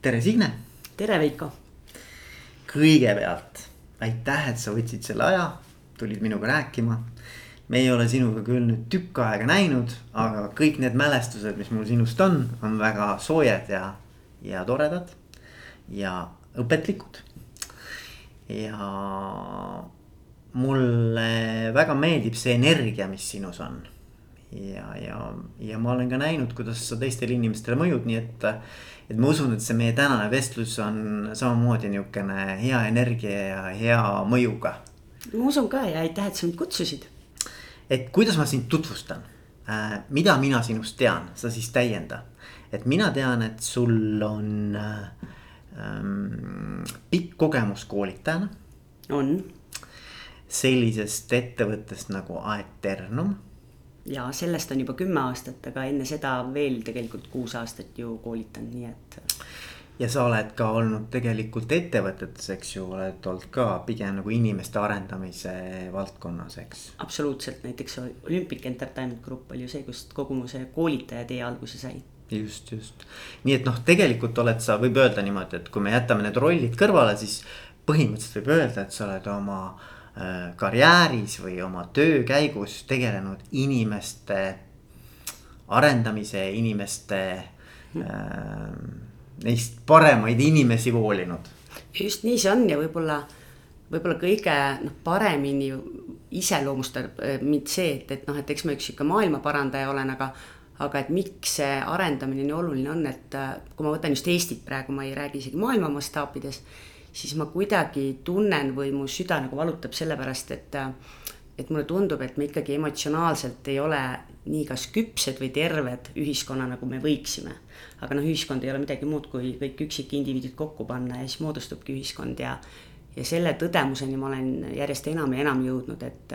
tere, Signe. tere, Veiko. kõigepealt aitäh, et sa võtsid selle aja, tulid minuga rääkima. me ei ole sinuga küll nüüd tükk aega näinud, aga kõik need mälestused, mis mul sinust on, on väga soojad ja, ja toredad ja õpetlikud. ja mulle väga meeldib see energia, mis sinus on ja, ja, ja ma olen ka näinud, kuidas sa teistele inimestele mõjud, nii et. et ma usun, et see meie tänane vestlus on samamoodi niukene hea energia ja hea mõjuga. ma usun ka ja aitäh, et sa mind kutsusid. et kuidas ma sind tutvustan äh,, mida mina sinust tean, sa siis täienda. et mina tean, et sul on ähm, pikk kogemus koolitajana. on. sellisest ettevõttest nagu Aeternum ja sellest on juba kümme aastat, aga enne seda veel tegelikult kuus aastat ju koolitanud, nii et. ja sa oled ka olnud tegelikult ettevõtetes, eks ju, oled olnud ka pigem nagu inimeste arendamise valdkonnas, eks. absoluutselt, näiteks Olympic Entertainment Group oli ju see, kust kogu mu see koolitaja tee alguse sai just, just. nii et noh, tegelikult oled sa, võib öelda niimoodi, et kui me jätame need rollid kõrvale, siis põhimõtteliselt võib öelda, et sa oled oma äh, karjääris või oma töö käigus tegelenud inimeste arendamise, inimeste äh,, neist paremaid inimesi hoolinud. just nii see on ja võib-olla, võib-olla kõige noh, paremini iseloomustab äh, mind see, et, et noh, et eks ma üks sihuke maailmaparandaja olen, aga aga et miks see arendamine nii oluline on, et äh, kui ma võtan just Eestit praegu, ma ei räägi isegi maailma mastaapides siis ma kuidagi tunnen või mu süda nagu valutab sellepärast, et et mulle tundub, et me ikkagi emotsionaalselt ei ole nii kas küpsed või terved ühiskonna, nagu me võiksime. aga noh, ühiskond ei ole midagi muud, kui kõik üksikindiviidid kokku panna ja siis moodustubki ühiskond ja ja selle tõdemuseni ma olen järjest enam ja enam jõudnud, et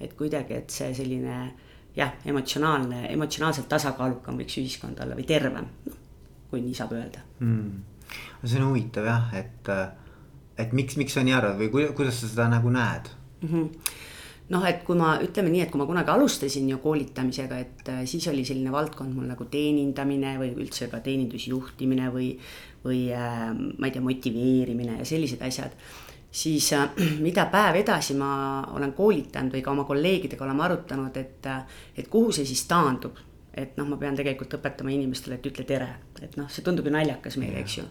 et kuidagi, et see selline jah, emotsionaalne, emotsionaalselt tasakaalukam võiks ühiskond olla või tervem, noh, kui nii saab öelda mm.. see on huvitav jah, et et miks, miks sa nii arvad või kuidas sa seda nagu näed? Mm? -hmm noh, et kui ma ütleme nii, et kui ma kunagi alustasin ju koolitamisega, et äh, siis oli selline valdkond mul nagu teenindamine või üldse ka teenindusjuhtimine või, või äh, ma ei tea, motiveerimine ja sellised asjad. siis äh, mida päev edasi ma olen koolitanud või ka oma kolleegidega oleme arutanud, et, et kuhu see siis taandub. Et noh, ma pean tegelikult õpetama inimestele, et ütle tere, et noh, see tundub ju naljakas meile, eks ju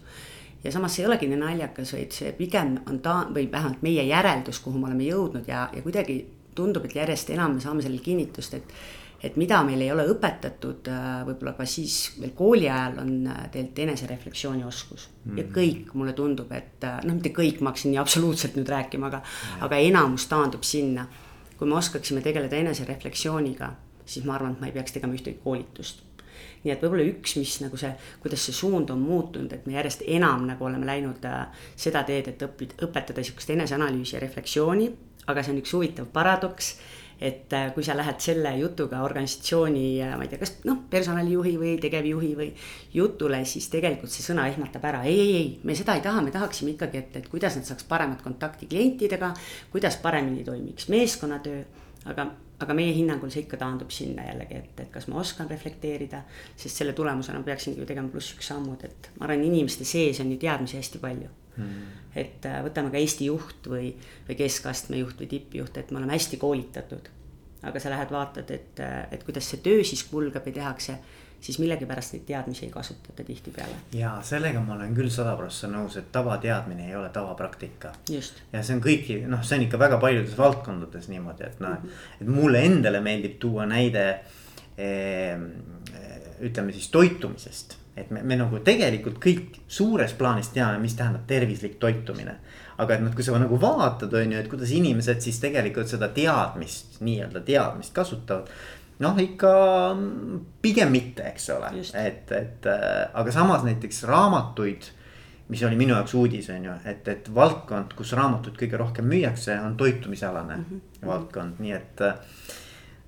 ja samas see ei olegi nii naljakas, vaid see pigem on ta või vähemalt meie järeldus, kuhu me oleme jõudnud ja, ja kuidagi tundub, et järjest enam me saame sellele kinnitust, et et mida meil ei ole õpetatud, äh, võib-olla ka siis veel kooli ajal on äh, tegelikult enesereflektsiooni oskus mm. ja kõik mulle tundub, et äh, noh, mitte kõik, ma hakkasin nii absoluutselt nüüd rääkima, aga mm., aga enamus taandub sinna. kui me oskaksime tegeleda enesereflektsiooniga, siis ma arvan, et ma ei peaks tegema ühtegi koolitust nii et võib-olla üks, mis nagu see, kuidas see suund on muutunud, et me järjest enam nagu oleme läinud äh, seda teed, et õpid, õpetada sihukest eneseanalüüsi ja refleksiooni. aga see on üks huvitav paradoks et äh, kui sa lähed selle jutuga organisatsiooni, äh, ma ei tea, kas noh, personalijuhi või tegevjuhi või jutule, siis tegelikult see sõna ehmatab ära. ei, ei, ei, me seda ei taha, me tahaksime ikkagi, et, et kuidas nad saaks paremat kontakti klientidega, kuidas paremini toimiks meeskonnatöö aga, aga meie hinnangul see ikka taandub sinna jällegi, et, et kas ma oskan reflekteerida, sest selle tulemusena ma peaksingi ju tegema pluss üks sammud, et ma arvan, inimeste sees on ju teadmisi hästi palju hmm.. et äh, võtame ka Eesti juht või, või keskastme juht või tippjuht, et me oleme hästi koolitatud. aga sa lähed vaatad, et, äh, et kuidas see töö siis kulgeb ja tehakse siis millegipärast neid teadmisi ei kasutata tihtipeale. ja sellega ma olen küll sada prossa nõus, et tavateadmine ei ole tavapraktika. ja see on kõiki, noh, see on ikka väga paljudes valdkondades niimoodi, et noh mm -hmm., et mulle endale meeldib tuua näide eh,. ütleme siis toitumisest, et me, me nagu tegelikult kõik suures plaanis teame, mis tähendab tervislik toitumine aga et noh, kui sa nagu vaatad, on ju, et kuidas inimesed siis tegelikult seda teadmist, nii-öelda teadmist kasutavad noh, ikka pigem mitte, eks ole, et, et äh, aga samas näiteks raamatuid. mis oli minu jaoks uudis, on ju, et, et valdkond, kus raamatuid kõige rohkem müüakse, on toitumisalane mm -hmm. valdkond, nii et äh,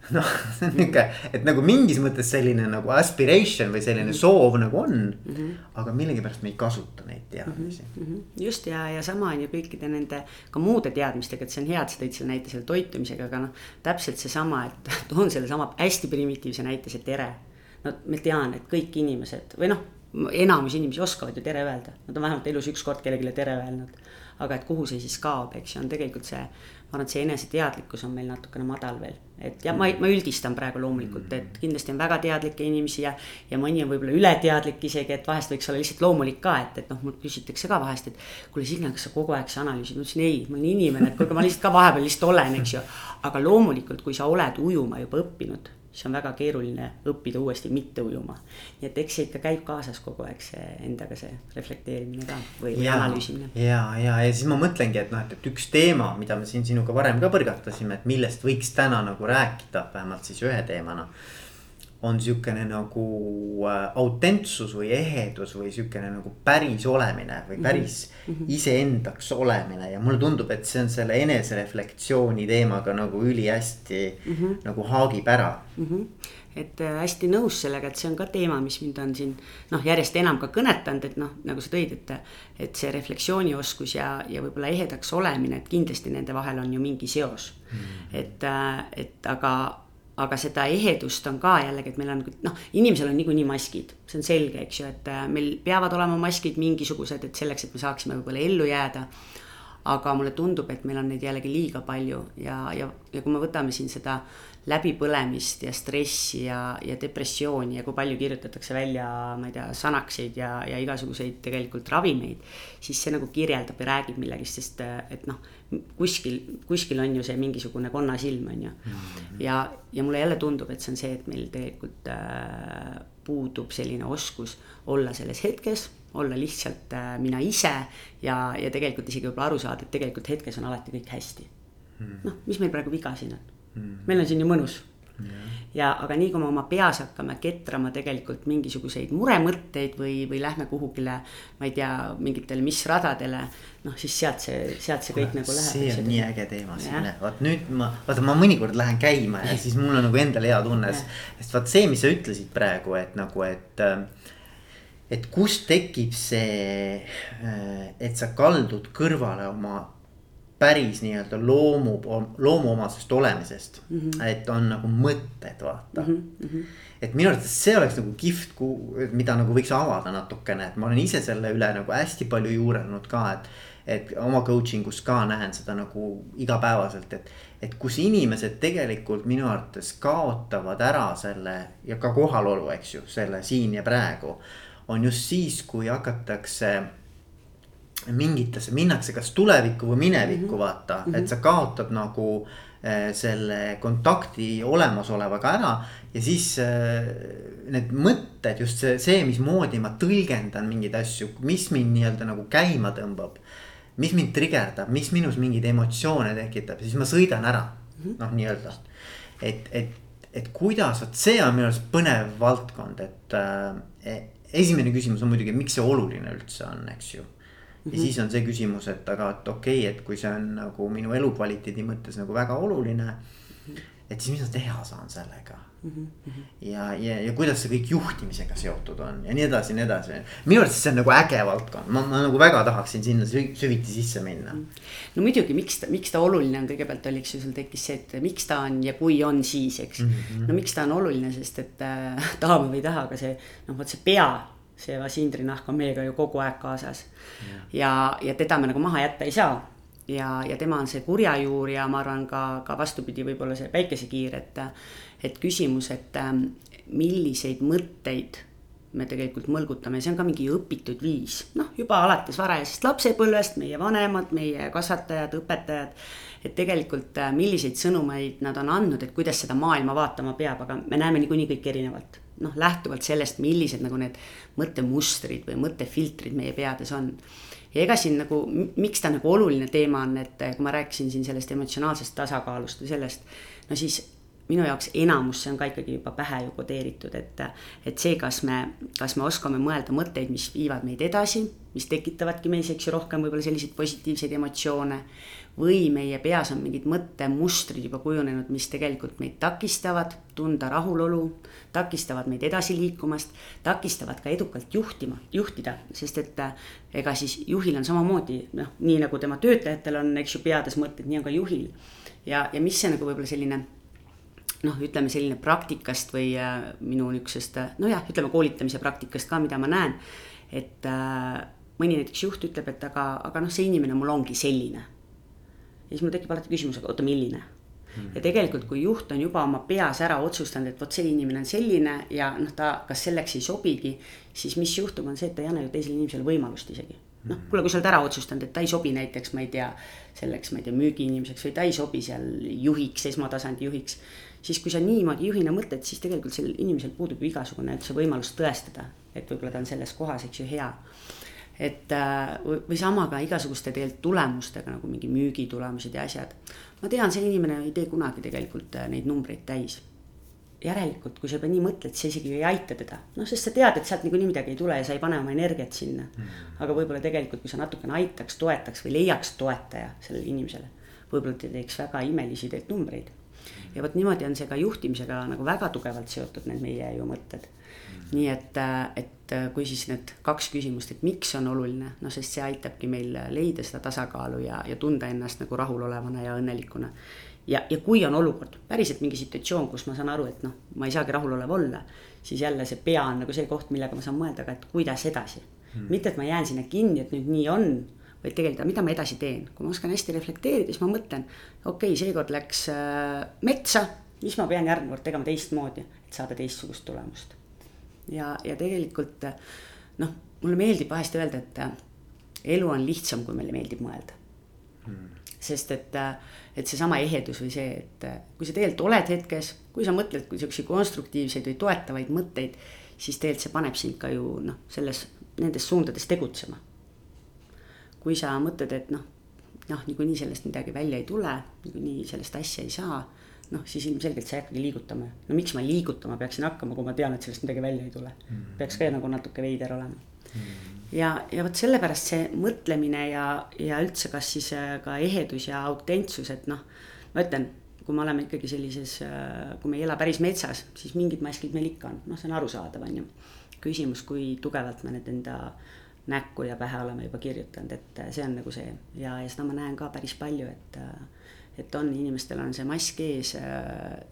noh, see on nihuke, et nagu mingis mõttes selline nagu aspiration või selline mhm. soov nagu on mm. -hmm. aga millegipärast me ei kasuta neid teadmisi mm. -hmm. just ja, ja sama on ju kõikide nende ka muude teadmistega, et see on hea, et sa tõid selle näite selle toitumisega, aga noh. täpselt seesama, et toon sellesama hästi primitiivse näite, see tere. no ma tean, et kõik inimesed või noh enamus inimesi oskavad ju tere öelda, nad on vähemalt elus ükskord kellelegi tere öelnud. aga et kuhu see siis kaob, eks ju, on tegelikult see, ma arvan, et see eneseteadlikkus on meil natukene madal veel. et ja ma, ma üldistan praegu loomulikult, et kindlasti on väga teadlikke inimesi ja, ja mõni on võib-olla ületeadlik isegi, et vahest võiks olla lihtsalt loomulik ka, et, et noh, mul küsitakse ka vahest, et. kuule, Signe, kas sa kogu aeg sa analüüsid, ma ütlesin ei, ma olen inimene, et kuulge, ma lihtsalt ka vahepeal lihtsalt olen, eks ju. aga loomulikult, kui sa oled ujuma juba õppinud siis on väga keeruline õppida uuesti mitte ujuma. nii et eks see ikka käib kaasas kogu aeg see endaga see reflekteerimine ka või, või analüüsimine. ja, ja, ja siis ma mõtlengi, et noh, et, üks teema, mida me siin sinuga varem ka põrgatasime, et millest võiks täna nagu rääkida, vähemalt siis ühe teemana on sihukene nagu äh, autentsus või ehedus või sihukene nagu päris olemine või mhm. päris mm -hmm. iseendaks olemine ja mulle tundub, et see on selle enesereflektsiooni teemaga nagu ülihästi mm -hmm. nagu haagib ära mm. -hmm et äh, hästi nõus sellega, et see on ka teema, mis mind on siin noh, järjest enam ka kõnetanud, et noh, nagu sa tõid, et. et see refleksioonioskus ja, ja võib-olla ehedaks olemine, et kindlasti nende vahel on ju mingi seos mm. -hmm. et, äh, et aga aga seda ehedust on ka jällegi, et meil on noh, inimesel on niikuinii maskid, see on selge, eks ju, et äh, meil peavad olema maskid mingisugused, et selleks, et me saaksime võib-olla ellu jääda. aga mulle tundub, et meil on neid jällegi liiga palju ja, ja, ja kui me võtame siin seda läbipõlemist ja stressi ja, ja depressiooni ja kui palju kirjutatakse välja, ma ei tea, sanakseid ja, ja igasuguseid tegelikult ravimeid. siis see nagu kirjeldab ja räägib millegist, sest et noh, kuskil, kuskil on ju see mingisugune konnasilm, on ju. Mhm. ja, ja mulle jälle tundub, et see on see, et meil tegelikult äh, puudub selline oskus olla selles hetkes olla lihtsalt äh, mina ise ja, ja tegelikult isegi võib-olla aru saada, et tegelikult hetkes on alati kõik hästi. Mhm. noh, mis meil praegu viga siin on mm.. meil on siin ju mõnus. Yeah.. ja aga nii kui me oma peas hakkame ketrama tegelikult mingisuguseid muremõtteid või, või lähme kuhugile, ma ei tea, mingitele mis radadele. noh, siis sealt see, sealt see kõik nagu läheb. see on nii äge teema siin, vot nüüd ma, vaata ma mõnikord lähen käima ja siis mul on nagu endal hea tunne, sest vaat see, mis sa ütlesid praegu, et nagu, et ähm, et kust tekib see, äh, et sa kaldud kõrvale oma päris nii-öelda loomu, loomuomasest olemisest mm. -hmm. et on nagu mõtted, vaata mm. -hmm. et minu arvates see oleks nagu kihvt, mida nagu võiks avada natukene, et ma olen ise selle üle nagu hästi palju juurelnud ka, et. et oma coaching us ka näen seda nagu igapäevaselt, et, et kus inimesed tegelikult minu arvates kaotavad ära selle ja ka kohalolu, eks ju, selle siin ja praegu. on just siis, kui hakatakse mingitesse, minnakse kas tulevikku või minevikku mm -hmm. vaata mm, -hmm. et sa kaotad nagu äh, selle kontakti olemasolevaga ära. ja siis äh, need mõtted, just see, see, mismoodi ma tõlgendan mingeid asju, mis mind nii-öelda nagu käima tõmbab. mis mind trigerdab, mis minus mingeid emotsioone tekitab, siis ma sõidan ära mm -hmm., noh, nii-öelda. et, et, et kuidas, vot see on minu arust põnev valdkond, et äh, esimene küsimus on muidugi, miks see oluline üldse on, eks ju ja mm -hmm. siis on see küsimus, et aga, et okei okay,, et kui see on nagu minu elukvaliteedi mõttes nagu väga oluline mm. -hmm. et siis mis ma teha saan sellega mm. -hmm. ja, ja, ja kuidas see kõik juhtimisega seotud on ja nii edasi ja nii edasi. minu arust see on nagu äge valdkond, ma, ma nagu väga tahaksin sinna süviti sisse minna. Mhm. no muidugi, miks ta, miks ta oluline on, kõigepealt oli, eks ju, sul tekkis see, et miks ta on ja kui on, siis, eks mm. -hmm. no miks ta on oluline, sest et äh, tahame või ei taha, aga see noh, vot see pea see vasindrinahk on meiega ju kogu aeg kaasas. ja, ja teda me nagu maha jätta ei saa. ja, ja tema on see kurjajuur ja ma arvan ka, ka vastupidi, võib-olla see päikesekiir, et, et küsimus, et ähm, milliseid mõtteid me tegelikult mõlgutame, see on ka mingi õpitud viis, noh juba alates varajasest lapsepõlvest, meie vanemad, meie kasvatajad, õpetajad. et tegelikult äh, milliseid sõnumeid nad on andnud, et kuidas seda maailma vaatama peab, aga me näeme niikuinii kõik erinevalt noh, lähtuvalt sellest, millised nagu need mõttemustrid või mõttefiltrid meie peades on. ja ega siin nagu, miks ta nagu oluline teema on, et kui ma rääkisin siin sellest emotsionaalsest tasakaalust või sellest, no siis minu jaoks enamus, see on ka ikkagi juba pähe ju kodeeritud, et, et see, kas me, kas me oskame mõelda mõtteid, mis viivad meid edasi, mis tekitavadki meis, eks ju, rohkem võib-olla selliseid positiivseid emotsioone või meie peas on mingid mõttemustrid juba kujunenud, mis tegelikult meid takistavad tunda rahulolu, takistavad meid edasi liikumast, takistavad ka edukalt juhtima, juhtida, sest et äh, ega siis juhil on samamoodi noh, nii nagu tema töötajatel on, eks ju, peades mõtted, nii on ka juhil. ja, ja mis see nagu võib-olla selline noh, ütleme selline praktikast või äh, minu niisugusest nojah, ütleme koolitamise praktikast ka, mida ma näen. et mõni näiteks juht ütleb, et aga, aga noh, see inimene mul ongi selline. Ja siis mul tekib alati küsimus, aga oota, milline mm. ja tegelikult, kui juht on juba oma peas ära otsustanud, et vot see inimene on selline ja noh, ta kas selleks ei sobigi, siis mis juhtub, on see, et ta ei anna ju teisele inimesele võimalust isegi noh, kuule, kui sa oled ära otsustanud, et ta ei sobi näiteks, ma ei tea, selleks, ma ei tea, müügiinimeseks või ta ei sobi seal juhiks, esmatasandi juhiks. siis kui sa niimoodi juhina mõtled, siis tegelikult sellel inimesel puudub ju igasugune üldse võimalus tõestada, et võib-olla ta on selles kohas, eks ju, hea. Et äh, või sama ka igasuguste tegelikult tulemustega nagu mingi müügitulemused ja asjad. ma tean, see inimene ei tee kunagi tegelikult äh, neid numbreid täis järelikult, kui sa juba nii mõtled, siis isegi ei aita teda. noh, sest sa tead, et sealt niikuinii midagi ei tule ja sa ei pane oma energiat sinna mm. aga võib-olla tegelikult, kui sa natukene aitaks, toetaks või leiaks toetaja sellele inimesele, võib-olla ta teeks väga imelisi tegelikult numbreid. Ja vot niimoodi on see ka juhtimisega nagu väga tugevalt seotud, need meie ju mõtted. Mm. nii et, et kui siis need kaks küsimust, et miks on oluline, noh, sest see aitabki meil leida seda tasakaalu ja, ja tunda ennast nagu rahulolevana ja õnnelikuna. Ja, ja kui on olukord, päriselt mingi situatsioon, kus ma saan aru, et noh, ma ei saagi rahulolev olla, siis jälle see pea on nagu see koht, millega ma saan mõelda ka, et kuidas edasi. Hmm.. mitte, et ma jään sinna kinni, et nüüd nii on, vaid tegelikult, mida ma edasi teen, kui ma oskan hästi reflekteerida, siis ma mõtlen, okei okay,, seekord läks äh, metsa, mis ma pean järgmine kord tegema teistmoodi, et saada teistsugust tulemust. ja, ja tegelikult noh, mulle meeldib vahest öelda, et äh, elu on lihtsam, kui meile meeldib mõelda hmm sest et, et seesama ehedus või see, et kui sa tegelikult oled hetkes, kui sa mõtled siukseid konstruktiivseid või toetavaid mõtteid, siis tegelikult see paneb sind ka ju noh, selles, nendes suundades tegutsema. Kui sa mõtled, et noh, noh, niikuinii sellest midagi välja ei tule, niikuinii sellest asja ei saa, noh, siis ilmselgelt sa ei hakkagi liigutama. no miks ma liigutama peaksin hakkama, kui ma tean, et sellest midagi välja ei tule mm. -hmm. peaks ka nagu natuke veider olema mm. -hmm ja, ja vot sellepärast see mõtlemine ja, ja üldse, kas siis äh, ka ehedus ja autentsus, et noh, ma ütlen, kui me oleme ikkagi sellises, äh, kui me ei ela päris metsas, siis mingid maskid meil ikka on, noh, see on arusaadav, on ju. küsimus, kui tugevalt me need enda näkku ja pähe oleme juba kirjutanud, et äh, see on nagu see. Ja, ja seda ma näen ka päris palju, et et on, inimestel on see mask ees,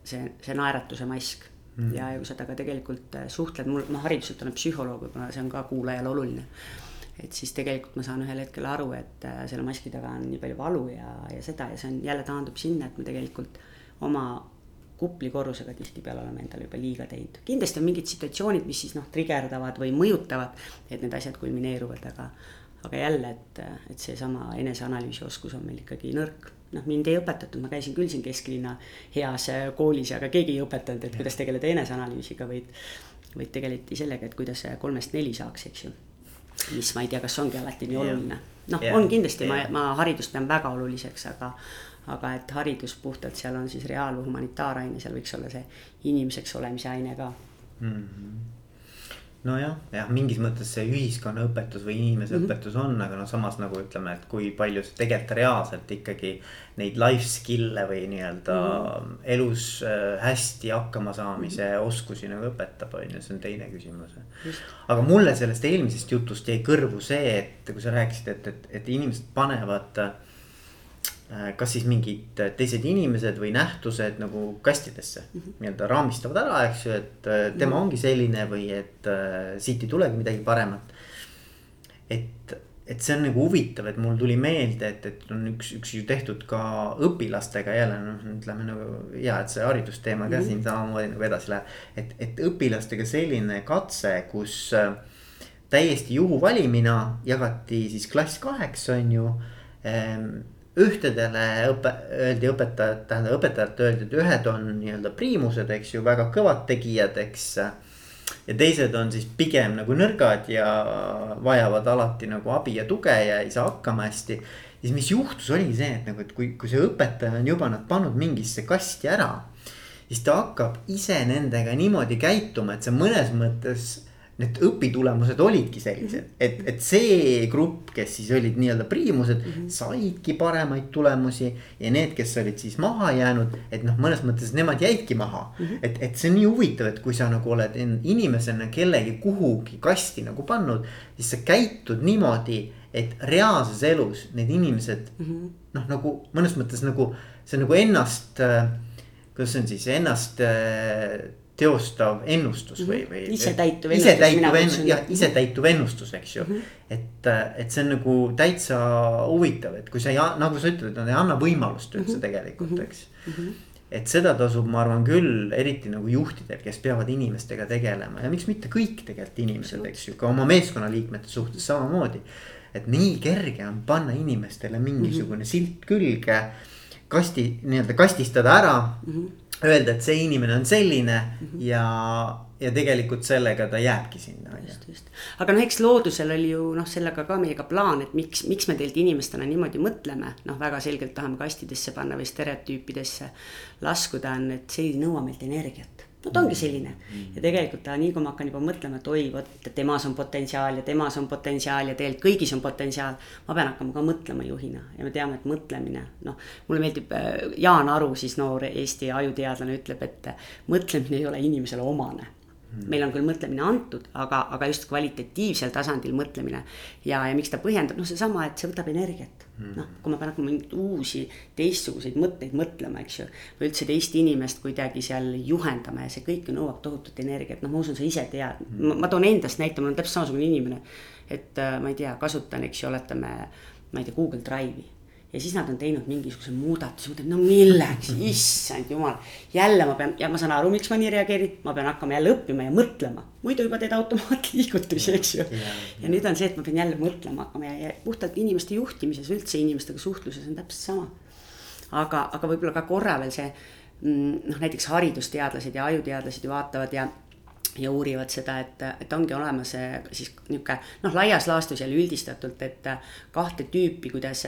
see, see naeratuse mask. Mm.. ja, kui sa temaga tegelikult äh, suhtled, mul noh, hariduselt olen psühholoog, võib-olla see on ka kuulajale oluline. et siis tegelikult ma saan ühel hetkel aru, et äh, selle maski taga on nii palju valu ja, ja seda ja see on jälle taandub sinna, et me tegelikult oma kuplikorrusega tihtipeale oleme endale juba liiga teinud. kindlasti on mingid situatsioonid, mis siis noh, trigerdavad või mõjutavad, et need asjad kulmineeruvad, aga, aga jälle, et, et seesama eneseanalüüsi oskus on meil ikkagi nõrk noh, mind ei õpetatud, ma käisin küll siin kesklinna heas äh, koolis, aga keegi ei õpetanud, et kuidas tegeleda eneseanalüüsiga, vaid, vaid tegeleti sellega, et kuidas kolmest neli saaks, eks ju. mis ma ei tea, kas ongi alati nii oluline. noh, on kindlasti, ma, ma haridust pean väga oluliseks, aga, aga et haridus puhtalt seal on siis reaal- või humanitaaraine, seal võiks olla see inimeseks olemise aine ka mm. -hmm nojah, jah, mingis mõttes see ühiskonnaõpetus või inimese mm -hmm. õpetus on, aga noh, samas nagu ütleme, et kui palju see tegelikult reaalselt ikkagi neid life skill'e või nii-öelda mm -hmm. elus äh, hästi hakkama saamise mm -hmm. oskusi nagu õpetab, on ju, see on teine küsimus. aga mulle sellest eelmisest jutust jäi kõrvu see, et kui sa rääkisid, et, et, et inimesed panevad äh, Äh, kas siis mingid teised inimesed või nähtused nagu kastidesse mm -hmm. nii-öelda raamistavad ära, eks ju, et äh, tema mm -hmm. ongi selline või et äh, siit ei tulegi midagi paremat. et, et see on nagu huvitav, et mul tuli meelde, et, et on üks, üks ju tehtud ka õpilastega jälle noh, ütleme nagu hea, et see haridusteema ka mm -hmm. siin samamoodi nagu edasi läheb. et, et õpilastega selline katse, kus äh, täiesti juhuvalimina jagati siis klass kaheks, on ju ähm, ühtedele õpe-, öeldi õpetajad, tähendab õpetajate öeldi, et ühed on nii-öelda priimused, eks ju, väga kõvad tegijad, eks. ja teised on siis pigem nagu nõrgad ja vajavad alati nagu abi ja tuge ja ei saa hakkama hästi. siis mis juhtus, oligi see, et nagu, et kui, kui see õpetaja on juba nad pannud mingisse kasti ära. siis ta hakkab ise nendega niimoodi käituma, et see mõnes mõttes need õpitulemused olidki sellised, mhm. et, et see grupp, kes siis olid nii-öelda priimused mm, -hmm. saidki paremaid tulemusi. ja need, kes olid siis maha jäänud, et noh, mõnes mõttes nemad jäidki maha mm. -hmm. et, et see on nii huvitav, et kui sa nagu oled inimesena kellegi kuhugi kasti nagu pannud, siis sa käitud niimoodi, et reaalses elus need inimesed mm -hmm. noh, nagu mõnes mõttes nagu see on nagu ennast äh, kuidas see on siis ennast äh, teostav ennustus või, mhm. või. isetäituv ennustus. isetäituv ennustus, jah, isetäituv ennustus, eks ju mm. -hmm. et, et see on nagu täitsa huvitav, et kui sa ei, nagu sa ütled, nad ei anna võimalust üldse mm -hmm. tegelikult, mhm. eks mm. -hmm. et seda tasub, ma arvan küll, eriti nagu juhtidel, kes peavad inimestega tegelema ja miks mitte kõik tegelikult inimesed, eks ju, ka oma meeskonnaliikmete suhtes samamoodi. et nii kerge on panna inimestele mingisugune mm -hmm. silt külge, kasti, nii-öelda kastistada ära mm. -hmm öelda, et see inimene on selline mm -hmm. ja, ja tegelikult sellega ta jääbki sinna, on ju. aga noh, eks loodusel oli ju noh, sellega ka meiega plaan, et miks, miks me tegelikult inimestena niimoodi mõtleme. noh, väga selgelt tahame kastidesse panna või stereotüüpidesse laskuda, on, et see ei nõua meilt energiat no ta ongi selline ja tegelikult ta nii kui ma hakkan juba mõtlema, et oi, vot temas on potentsiaal ja temas on potentsiaal ja tegelikult kõigis on potentsiaal. ma pean hakkama ka mõtlema juhina ja me teame, et mõtlemine, noh, mulle meeldib äh, Jaan Aru, siis noor Eesti ajuteadlane ütleb, et mõtlemine ei ole inimesele omane. Meil on küll mõtlemine antud, aga, aga just kvalitatiivsel tasandil mõtlemine. ja, ja miks ta põhjendab, noh, seesama, et see võtab energiat. Mm.. noh, kui ma pean hakkama mingeid uusi, teistsuguseid mõtteid mõtlema, eks ju. või üldse teist inimest kuidagi seal juhendama ja see kõik ju nõuab tohutut energiat, noh, ma usun, sa ise tead. Mm.. ma toon endast näite, ma olen täpselt samasugune inimene. et äh, ma ei tea, kasutan, eks ju, oletame, ma ei tea, Google Drive'i ja siis nad on teinud mingisuguse muudatuse, mõtlen, no milleks, issand jumal. jälle ma pean ja ma saan aru, miks ma nii reageerin, ma pean hakkama jälle õppima ja mõtlema. muidu juba teed automaatliigutusi, eks ju. ja nüüd on see, et ma pean jälle mõtlema hakkama ja, ja puhtalt inimeste juhtimises, üldse inimestega suhtluses on täpselt sama. aga, aga võib-olla ka korra veel see mm, noh, näiteks haridusteadlased ja ajuteadlased ju vaatavad ja ja uurivad seda, et, et ongi olemas siis niisugune noh, laias laastus jälle üldistatult, et kahte tüüpi, kuidas,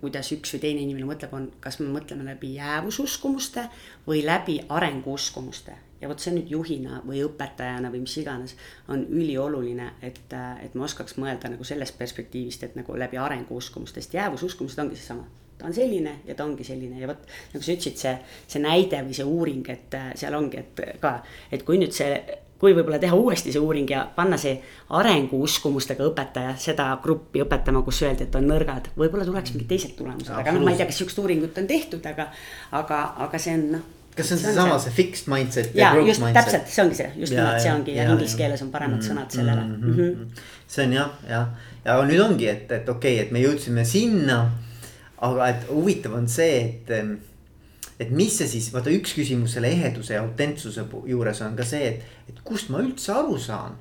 kuidas üks või teine inimene mõtleb, on, kas me mõtleme läbi jäävususkumuste või läbi arenguuskumuste. ja vot see nüüd juhina või õpetajana või mis iganes on ülioluline, et, et ma oskaks mõelda nagu sellest perspektiivist, et nagu läbi arenguuskumustest, jäävususkumused ongi seesama ta on selline ja ta ongi selline ja vot nagu sa ütlesid, see, see näide või see uuring, et seal ongi, et ka, et kui nüüd see kui võib-olla teha uuesti see uuring ja panna see arenguuskumustega õpetaja seda gruppi õpetama, kus öeldi, et on nõrgad, võib-olla tuleks mingid teised tulemused, aga noh, ma ei tea, kas sihukest uuringut on tehtud, aga, aga, aga see on noh kas see on seesama, see fixed mindset ja, ja just mindset. täpselt, see ongi see, just nimelt see ongi ja, ja inglise keeles on paremad mm, sõnad sellele mm. -hmm. Mm -hmm. see on jah, jah, ja nüüd ongi, et, et okei okay,, et me jõudsime sinna. aga et huvitav on see, et et mis see siis, vaata üks küsimus selle eheduse ja autentsuse juures on ka see, et, et kust ma üldse aru saan.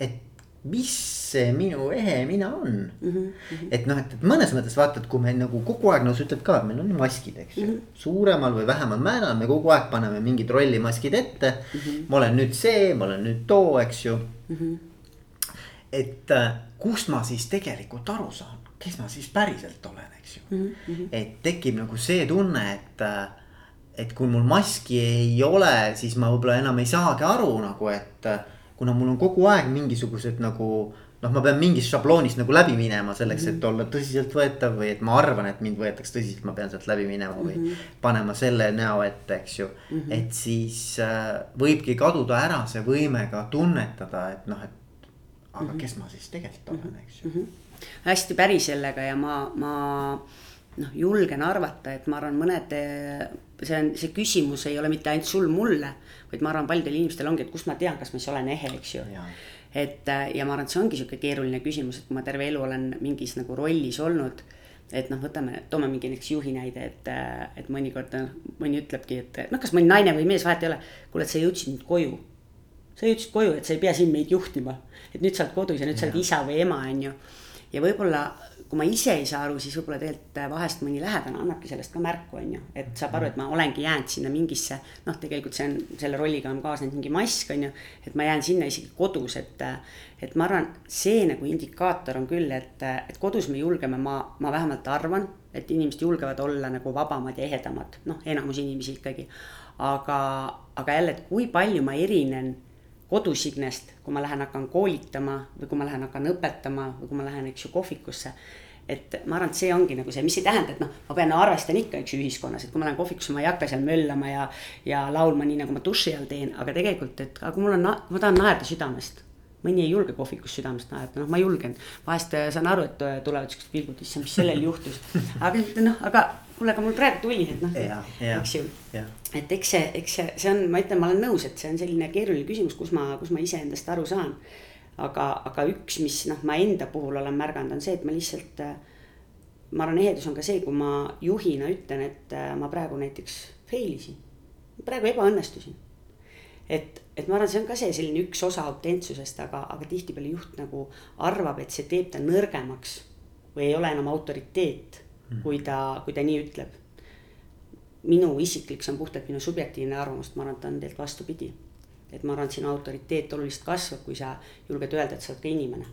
et mis see minu ehe mina on mm. -hmm. et noh, et, mõnes mõttes vaata, et kui me nagu kogu aeg, no sa ütled ka, et meil on ju maskid, eks ju mm -hmm.. suuremal või vähemal määral me kogu aeg paneme mingid rollimaskid ette mm. -hmm. ma olen nüüd see, ma olen nüüd too, eks ju mm. -hmm. et äh, kust ma siis tegelikult aru saan, kes ma siis päriselt olen, eks ju mm. -hmm. et tekib nagu see tunne, et äh, et kui mul maski ei ole, siis ma võib-olla enam ei saagi aru nagu, et kuna mul on kogu aeg mingisugused nagu noh, ma pean mingist šabloonist nagu läbi minema selleks, et mhm. olla tõsiseltvõetav või et ma arvan, et mind võetakse tõsiselt, ma pean sealt läbi minema või mm -hmm. panema selle näo ette, eks ju mm. -hmm. et siis äh, võibki kaduda ära see võime ka tunnetada, et noh, et aga mm -hmm. kes ma siis tegelikult olen, eks ju mm. -hmm. hästi päri sellega ja ma, ma noh, julgen arvata, et ma arvan, mõned, see on, see küsimus ei ole mitte ainult sul mulle, vaid ma arvan, paljudel inimestel ongi, et kust ma tean, kas ma siis olen ehe, eks ju. et ja ma arvan, et see ongi sihuke keeruline küsimus, et kui ma terve elu olen mingis nagu rollis olnud et noh, võtame, toome mingi näiteks juhi näide, et, et mõnikord mõni ütlebki, et noh, kas mõni naine või mees, vahet ei ole. kuule, et sa jõudsid nüüd koju. sa jõudsid koju, et sa ei pea siin meid juhtima. et nüüd sa oled kodus ja nüüd ja. sa oled isa või ema, on ju. ja võib-olla kui ma ise ei saa aru, siis võib-olla tegelikult äh, vahest mõni lähedane annabki sellest ka märku, on ju. et saab aru, et ma olengi jäänud sinna mingisse, noh, tegelikult see on, selle rolliga on kaasnenud mingi mask, on ju. et ma jään sinna isegi kodus, et, äh, et ma arvan, see nagu indikaator on küll, et, äh, et kodus me julgeme, ma, ma vähemalt arvan, et inimesed julgevad olla nagu vabamad ja ehedamad, noh, enamus inimesi ikkagi. aga, aga jälle, et kui palju ma erinen kodusignest, kui ma lähen hakkan koolitama või kui ma lähen hakkan õpetama või kui ma lähen, eks ju, kohvikusse. et ma arvan, et see ongi nagu see, mis ei tähenda, et noh, ma pean arvestan ikka, eks ju, ühiskonnas, et kui ma lähen kohvikusse, ma ei hakka seal möllama ja. ja laulma nii, nagu ma duši all teen, aga tegelikult, et aga kui mul on, ma tahan naerda südamest. mõni ei julge kohvikus südamest naerda, noh, ma julgen. vahest äh, saan aru, et äh, tulevad siuksed pilgud, issand, mis sellel juhtus. aga noh, aga kuule, aga mul praegu tuli, et noh, eks ju. Et eks see, eks see, see on, ma ütlen, ma olen nõus, et see on selline keeruline küsimus, kus ma, kus ma iseendast aru saan. aga, aga üks, mis noh, ma enda puhul olen märganud, on see, et ma lihtsalt. Äh, ma arvan, ehedus on ka see, kui ma juhina ütlen, et ma praegu näiteks fail isin. praegu ebaõnnestusin et, et ma arvan, see on ka see selline üks osa autentsusest, aga, aga tihtipeale juht nagu arvab, et see teeb ta nõrgemaks või ei ole enam autoriteet, kui ta, kui ta nii ütleb. Minu isiklik, see on puhtalt minu subjektiivne arvamus, ma arvan, et on tegelikult vastupidi. et ma arvan, et sinu autoriteet oluliselt kasvab, kui sa julged öelda, et sa oled ka inimene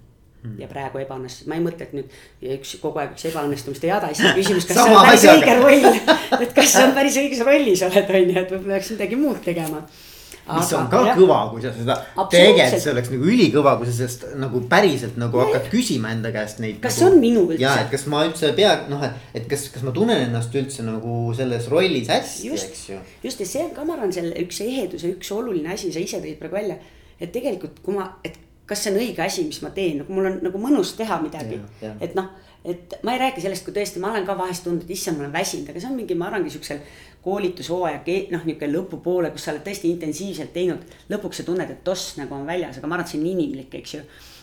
hmm. ja praegu ebaõnnestus, ma ei mõtle, et nüüd üks kogu aeg üks ebaõnnestumiste jada, siis on küsimus, kas see on päris õige roll. et kas sa päris õiges rollis oled, on ju, et võib-olla peaks midagi muud tegema mis on ka jah. kõva, kui sa seda tegelikult see oleks nagu ülikõva, kui sa sellest nagu päriselt nagu ja, hakkad küsima enda käest neid. kas nagu, see on minu üldse? ja, et kas ma üldse pea noh, et, et kas, kas ma tunnen ennast üldse nagu selles rollis hästi, eks ju. just ja see on ka, ma arvan, selle üks eheduse üks oluline asi, sa ise tõid praegu välja. et tegelikult, kui ma, et kas see on õige asi, mis ma teen, nagu mul on nagu mõnus teha midagi, et noh et ma ei räägi sellest, kui tõesti, ma olen ka vahest tundnud, et issand, ma olen väsinud, aga see on mingi, ma arvangi siuksel koolitushooaja, noh, niisugune lõpupoole, kus sa oled tõesti intensiivselt teinud. lõpuks sa tunned, et toss nagu on väljas, aga ma arvan, et see on inimlik, eks ju.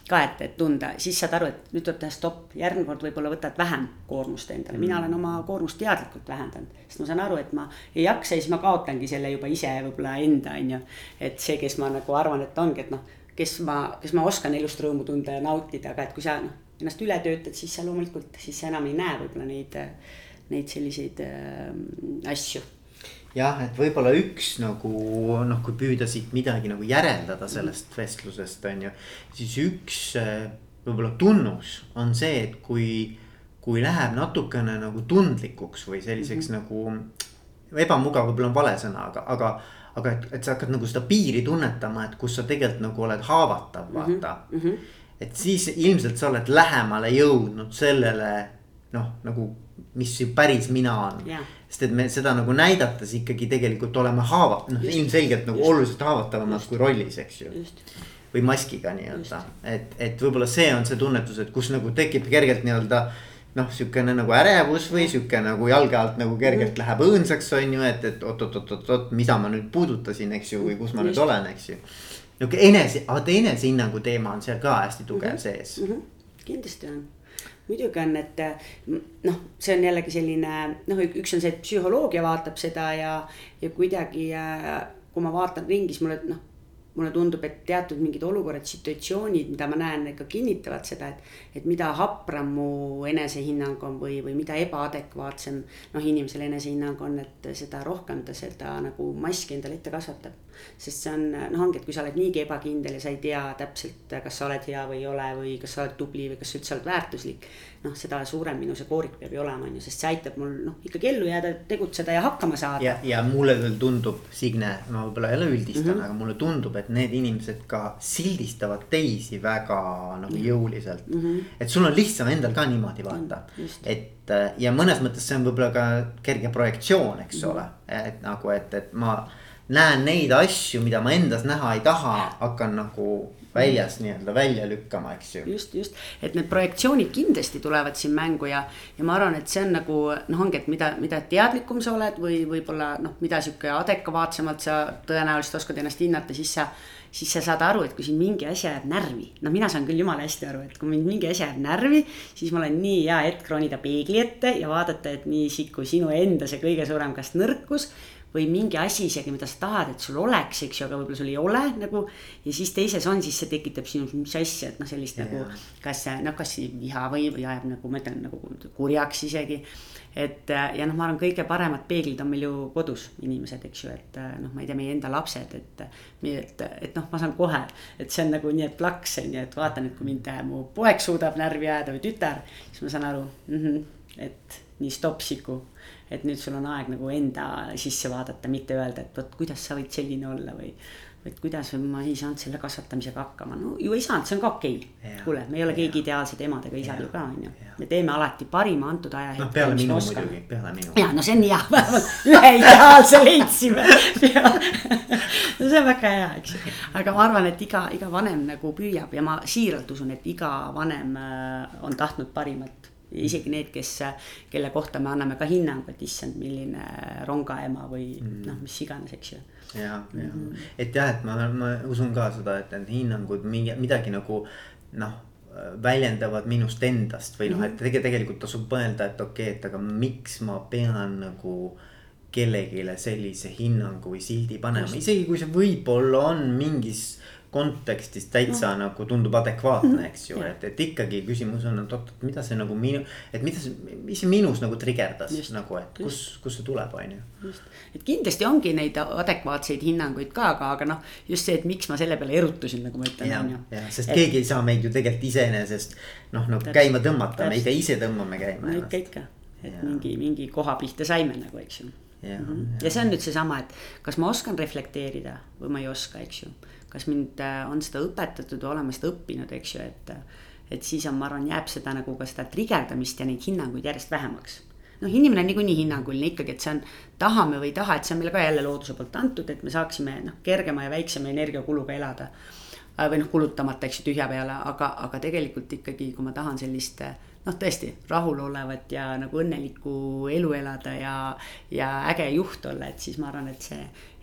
ka, et, et tunda, siis saad aru, et nüüd tuleb teha stopp, järgmine kord võib-olla võtad vähem koormust endale, mina olen oma koormust teadlikult vähendanud. sest ma saan aru, et ma ei jaksa ja siis ma kaotangi selle juba ise võib-olla enda, on ju. et see, kes ma nagu arvan, et ongi, et noh, kes ma, kes ma oskan elust rõõmu tunda ja nautida, aga et kui sa noh, ennast üle töötad, siis sa loomulikult, siis sa enam ei näe võib-olla neid neid selliseid äh, asju jah, et võib-olla üks nagu noh, kui püüda siit midagi nagu järeldada sellest vestlusest on ju, siis üks äh, võib-olla tunnus on see, et kui, kui läheb natukene nagu tundlikuks või selliseks mm -hmm. nagu ebamugav võib-olla on vale sõna, aga, aga aga et, et sa hakkad nagu seda piiri tunnetama, et kus sa tegelikult nagu oled haavatav, vaata mm. -hmm. et siis ilmselt sa oled lähemale jõudnud sellele noh, nagu mis ju päris mina on yeah.. sest et me seda nagu näidates ikkagi tegelikult oleme haava-, noh ilmselgelt nagu Just. oluliselt haavatavamad kui rollis, eks ju. või maskiga nii-öelda, et, et võib-olla see on see tunnetus, et kus nagu tekib kergelt nii-öelda noh, sihukene nagu ärevus või sihuke nagu jalge alt nagu kergelt mm. läheb õõnsaks, on ju, et, et oot-oot-oot-oot, mida ma nüüd puudutasin, eks ju, või kus ma Just. nüüd olen, eks ju. nihuke enese, vaata enesehinnangu teema on seal ka hästi tugev mm -hmm. sees mm. -hmm. kindlasti on muidugi on, et noh, see on jällegi selline noh, üks on see, et psühholoogia vaatab seda ja, ja kuidagi kui ma vaatan ringi, siis mulle noh mulle tundub, et teatud mingid olukorrad, situatsioonid, mida ma näen, ikka kinnitavad seda, et, et mida hapram mu enesehinnang on või, või mida ebaadekvaatsem noh, inimesel enesehinnang on, et seda rohkem ta seda nagu maski endale ette kasvatab. Sest see on noh, ongi, et kui sa oled niigi ebakindel ja sa ei tea täpselt, kas sa oled hea või ei ole või kas sa oled tubli või kas sa üldse oled väärtuslik noh, seda suurem minu see koorik peab ju olema, on ju, sest see aitab mul noh, ikkagi ellu jääda, tegutseda ja hakkama saada. ja, ja mulle küll tundub, Signe, ma võib-olla jälle üldistan mm, -hmm. aga mulle tundub, et need inimesed ka sildistavad teisi väga nagu jõuliselt mm. -hmm. et sul on lihtsam endal ka niimoodi vaata mm, -hmm. et äh, ja mõnes mõttes see on võib-olla ka kerge projektsioon, eks mm -hmm. ole, et nagu, et, et ma näen neid asju, mida ma endas näha ei taha, hakkan nagu väljas nii-öelda välja lükkama, eks ju. just, just, et need projektsioonid kindlasti tulevad siin mängu ja, ja ma arvan, et see on nagu noh, ongi, et mida, mida teadlikum sa oled või võib-olla noh, mida sihuke adekvaatsemalt sa tõenäoliselt oskad ennast hinnata, siis sa siis sa saad aru, et kui sind mingi asi ajab närvi, no mina saan küll jumala hästi aru, et kui mind mingi asi ajab närvi, siis mul on nii hea hetk ronida peegli ette ja vaadata, et nii kui sinu enda see kõige suurem kas nõrkus või mingi asi isegi, mida sa tahad, et sul oleks, eks ju, aga võib-olla sul ei ole nagu. ja siis teises on, siis see tekitab sinus mis asja, et noh, sellist ja, nagu kas noh, kas viha või, või ajab nagu ma ütlen nagu kurjaks isegi. et ja noh, ma arvan, kõige paremad peeglid on meil ju kodus inimesed, eks ju, et noh, ma ei tea, meie enda lapsed, et. et, et noh, ma saan kohe, et see on nagu nii, et plaks on ju, et vaatan, et kui mind mu poeg suudab närvi ajada või tütar, siis ma saan aru mm, -hmm, et nii stopp siku et nüüd sul on aeg nagu enda sisse vaadata, mitte öelda, et vot kuidas sa võid selline olla või. et kuidas ma ei saanud selle kasvatamisega hakkama, no ju ei saanud, see on ka okei. Okay.. kuule, me ei ole ja. keegi ideaalsed emad ega isad ju ka on ju, me teeme alati parima antud ajahetkel. noh, peale minu muidugi, peale minu. ja no see on hea, vähemalt ühe ideaalse leidsime. No see on väga hea, eks ju, aga ma arvan, et iga, iga vanem nagu püüab ja ma siiralt usun, et iga vanem äh, on tahtnud parimat isegi need, kes, kelle kohta me anname ka hinnangu, et issand, milline rongaema või mm. noh, mis iganes, eks ju. ja, ja -hmm. et jah, et ma, ma usun ka seda, et need hinnangud mingi midagi nagu noh väljendavad minust endast või noh, et mhm. tegelikult tasub mõelda, et okei okay,, et aga miks ma pean nagu kellelegi sellise hinnangu või sildi panema, isegi kui see võib-olla on mingis kontekstis täitsa no. nagu tundub adekvaatne, mhm. eks ju, et, et ikkagi küsimus on, et oot, et mida see nagu minu, et mida see, mis see minus nagu trigerdas just, nagu, et kus, kust see tuleb, on ju. et kindlasti ongi neid adekvaatseid hinnanguid ka, aga, aga noh, just see, et miks ma selle peale erutusin, nagu ma ütlen, on ju. jah, sest et, keegi ei saa meid ju tegelikult iseenesest noh, nagu käima tõmmata, me ikka ise tõmbame käima. no ikka, ikka, et ja. mingi, mingi koha pihta saime nagu, eks ju. Ja, mm -hmm. ja see on nüüd seesama, et kas ma oskan reflekteerida või ma ei oska, eks ju kas mind äh, on seda õpetatud või oleme seda õppinud, eks ju, et. et siis on, ma arvan, jääb seda nagu ka seda trigerdamist ja neid hinnanguid järjest vähemaks. noh, inimene on niikuinii hinnanguline ikkagi, et see on, tahame või ei taha, et see on meile ka jälle looduse poolt antud, et me saaksime noh, kergema ja väiksema energiakuluga elada. Äh, või noh, kulutamata, eks ju, tühja peale, aga, aga tegelikult ikkagi, kui ma tahan sellist noh, tõesti rahulolevat ja nagu õnnelikku elu elada ja, ja äge juht olla, et siis ma arvan, et see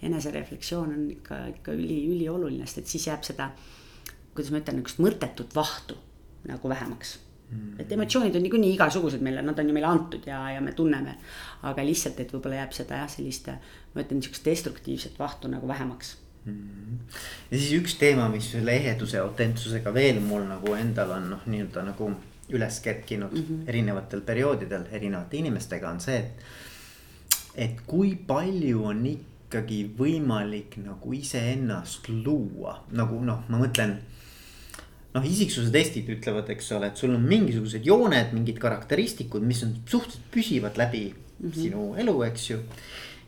enesereflektsioon on ikka, ikka üli, ülioluline, sest et siis jääb seda, kuidas ma ütlen, niisugust mõttetut vahtu nagu vähemaks. Mm.. et emotsioonid on niikuinii igasugused meile, nad on ju meile antud ja, ja me tunneme. aga lihtsalt, et võib-olla jääb seda jah, sellist, ma ütlen, niisugust destruktiivset vahtu nagu vähemaks. Mm.. ja siis üks teema, mis selle eheduse autentsusega veel mul nagu endal on noh, nii-öelda nagu üles kerkinud mm -hmm. erinevatel perioodidel erinevate inimestega on see, et. et kui palju on ikkagi võimalik nagu iseennast luua, nagu noh, ma mõtlen noh, isiksuse testid ütlevad, eks ole, et sul on mingisugused jooned, mingid karakteristikud, mis on suhteliselt püsivad läbi mm -hmm. sinu elu, eks ju.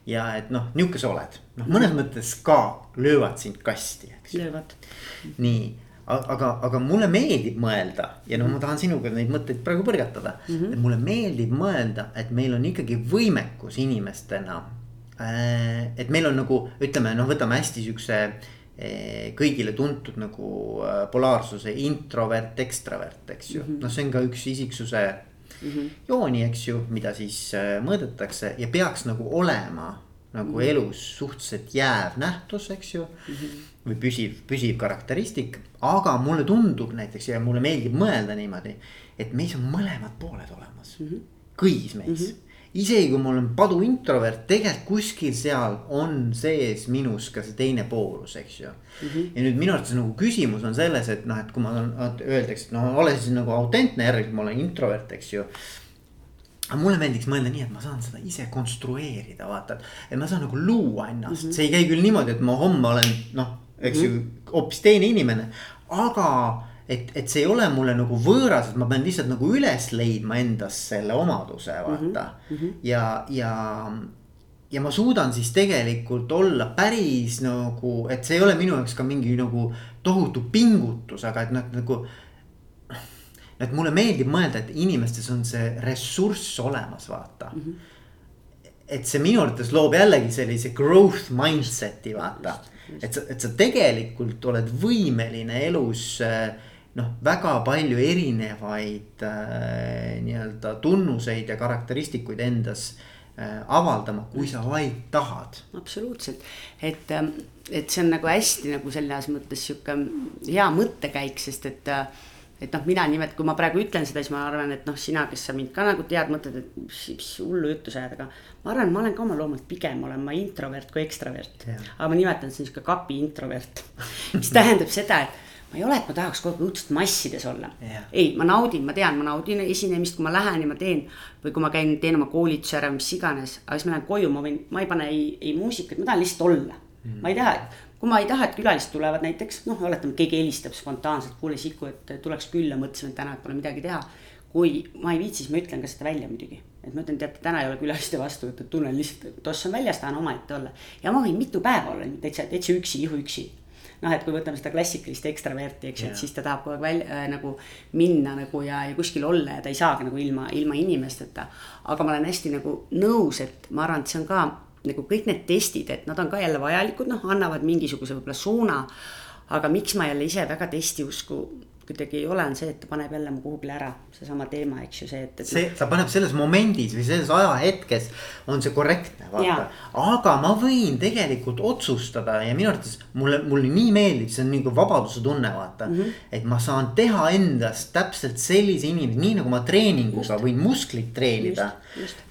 ja et noh, nihuke sa oled, noh mõnes mõttes ka löövad sind kasti, eks. löövad. nii, aga, aga mulle meeldib mõelda ja noh, ma tahan sinuga neid mõtteid praegu põrgatada mm. -hmm. et mulle meeldib mõelda, et meil on ikkagi võimekus inimestena äh,. et meil on nagu ütleme, noh, võtame hästi siukse äh, kõigile tuntud nagu äh, polaarsuse introvert, ekstravert, eks ju mm -hmm., noh, see on ka üks isiksuse mm -hmm. jooni, eks ju, mida siis mõõdetakse ja peaks nagu olema nagu mm -hmm. elus suhteliselt jääv nähtus, eks ju mm. -hmm või püsiv, püsiv karakteristik. aga mulle tundub näiteks ja mulle meeldib mõelda niimoodi, et meis on mõlemad pooled olemas mm. -hmm. kõigis meis mm. -hmm isegi kui ma olen padu introvert, tegelikult kuskil seal on sees minus ka see teine poolus, eks ju mm. -hmm. ja nüüd minu arvates nagu küsimus on selles, et noh, et kui ma olen, öeldakse, et noh, ole siis nagu autentne, järelikult ma olen introvert, eks ju aga mulle meeldiks mõelda nii, et ma saan seda ise konstrueerida, vaata, et ma saan nagu luua ennast mm, -hmm. see ei käi küll niimoodi, et ma homme olen noh eks mm -hmm. ju, hoopis teine inimene. aga et, et see ei ole mulle nagu võõras, et ma pean lihtsalt nagu üles leidma endas selle omaduse, vaata mm. -hmm. ja, ja, ja ma suudan siis tegelikult olla päris nagu, et see ei ole minu jaoks ka mingi nagu tohutu pingutus, aga et noh, nagu et mulle meeldib mõelda, et inimestes on see ressurss olemas, vaata mm. -hmm. et see minu arvates loob jällegi sellise growth mindset'i, vaata et sa, et sa tegelikult oled võimeline elus äh, noh, väga palju erinevaid äh, nii-öelda tunnuseid ja karakteristikuid endas äh, avaldama, kui sa vaid tahad. absoluutselt, et, et see on nagu hästi nagu selles mõttes sihuke hea mõttekäik, sest et äh, et noh, mina nimelt, kui ma praegu ütlen seda, siis ma arvan, et noh, sina, kes sa mind ka nagu tead, mõtled, et mis, mis hullu juttu sa ajad, aga. ma arvan, ma olen ka oma loomult pigem olen ma introvert kui ekstravert. aga ma nimetan seda sihuke kapi introvert mis tähendab seda, et ma ei ole, et ma tahaks kogu aeg õudselt massides olla. ei, ma naudin, ma tean, ma naudin esinemist, kui ma lähen ja ma teen. või kui ma käin, teen oma koolituse ära, mis iganes, aga siis ma lähen koju, ma võin, ma ei pane ei, ei muusikat, ma tahan lihtsalt olla mm.. ma ei taha, kui ma ei taha, et külalised tulevad näiteks, noh, oletame, keegi helistab spontaanselt, kuule Siku, et tuleks külla, mõtlesime, et täna, et pole midagi teha. kui ma ei viitsi, siis ma ütlen ka seda välja muidugi, et ma ütlen, teate, täna ei ole külaliste vastuvõttu, tunnen lihtsalt, et toss on väljas, tahan omaette olla. ja ma võin mitu päeva olla täitsa, täitsa üksi, ihuüksi noh, et kui võtame seda klassikalist ekstraverti, eks ju, et siis ta tahab kogu aeg välja äh, nagu minna nagu ja, ja kuskil olla ja ta ei saagi nagu ilma, ilma inimesteta. aga ma olen hästi nagu nõus, et ma arvan, et see on ka nagu kõik need testid, et nad on ka jälle vajalikud, noh, annavad mingisuguse võib-olla suuna. aga miks ma jälle ise väga testiusku kuidagi ei ole, on see, et ta paneb jälle mu kuhugile ära, seesama teema, eks ju, see, et, et. see, ta paneb selles momendis või selles ajahetkes on see korrektne, vaata. aga ma võin tegelikult otsustada ja minu arvates mulle, mulle nii meeldib, see on nagu vabaduse tunne, vaata mm. -hmm. et ma saan teha endast täpselt sellise inimese, nii nagu ma treeninguga võin musklit treenida.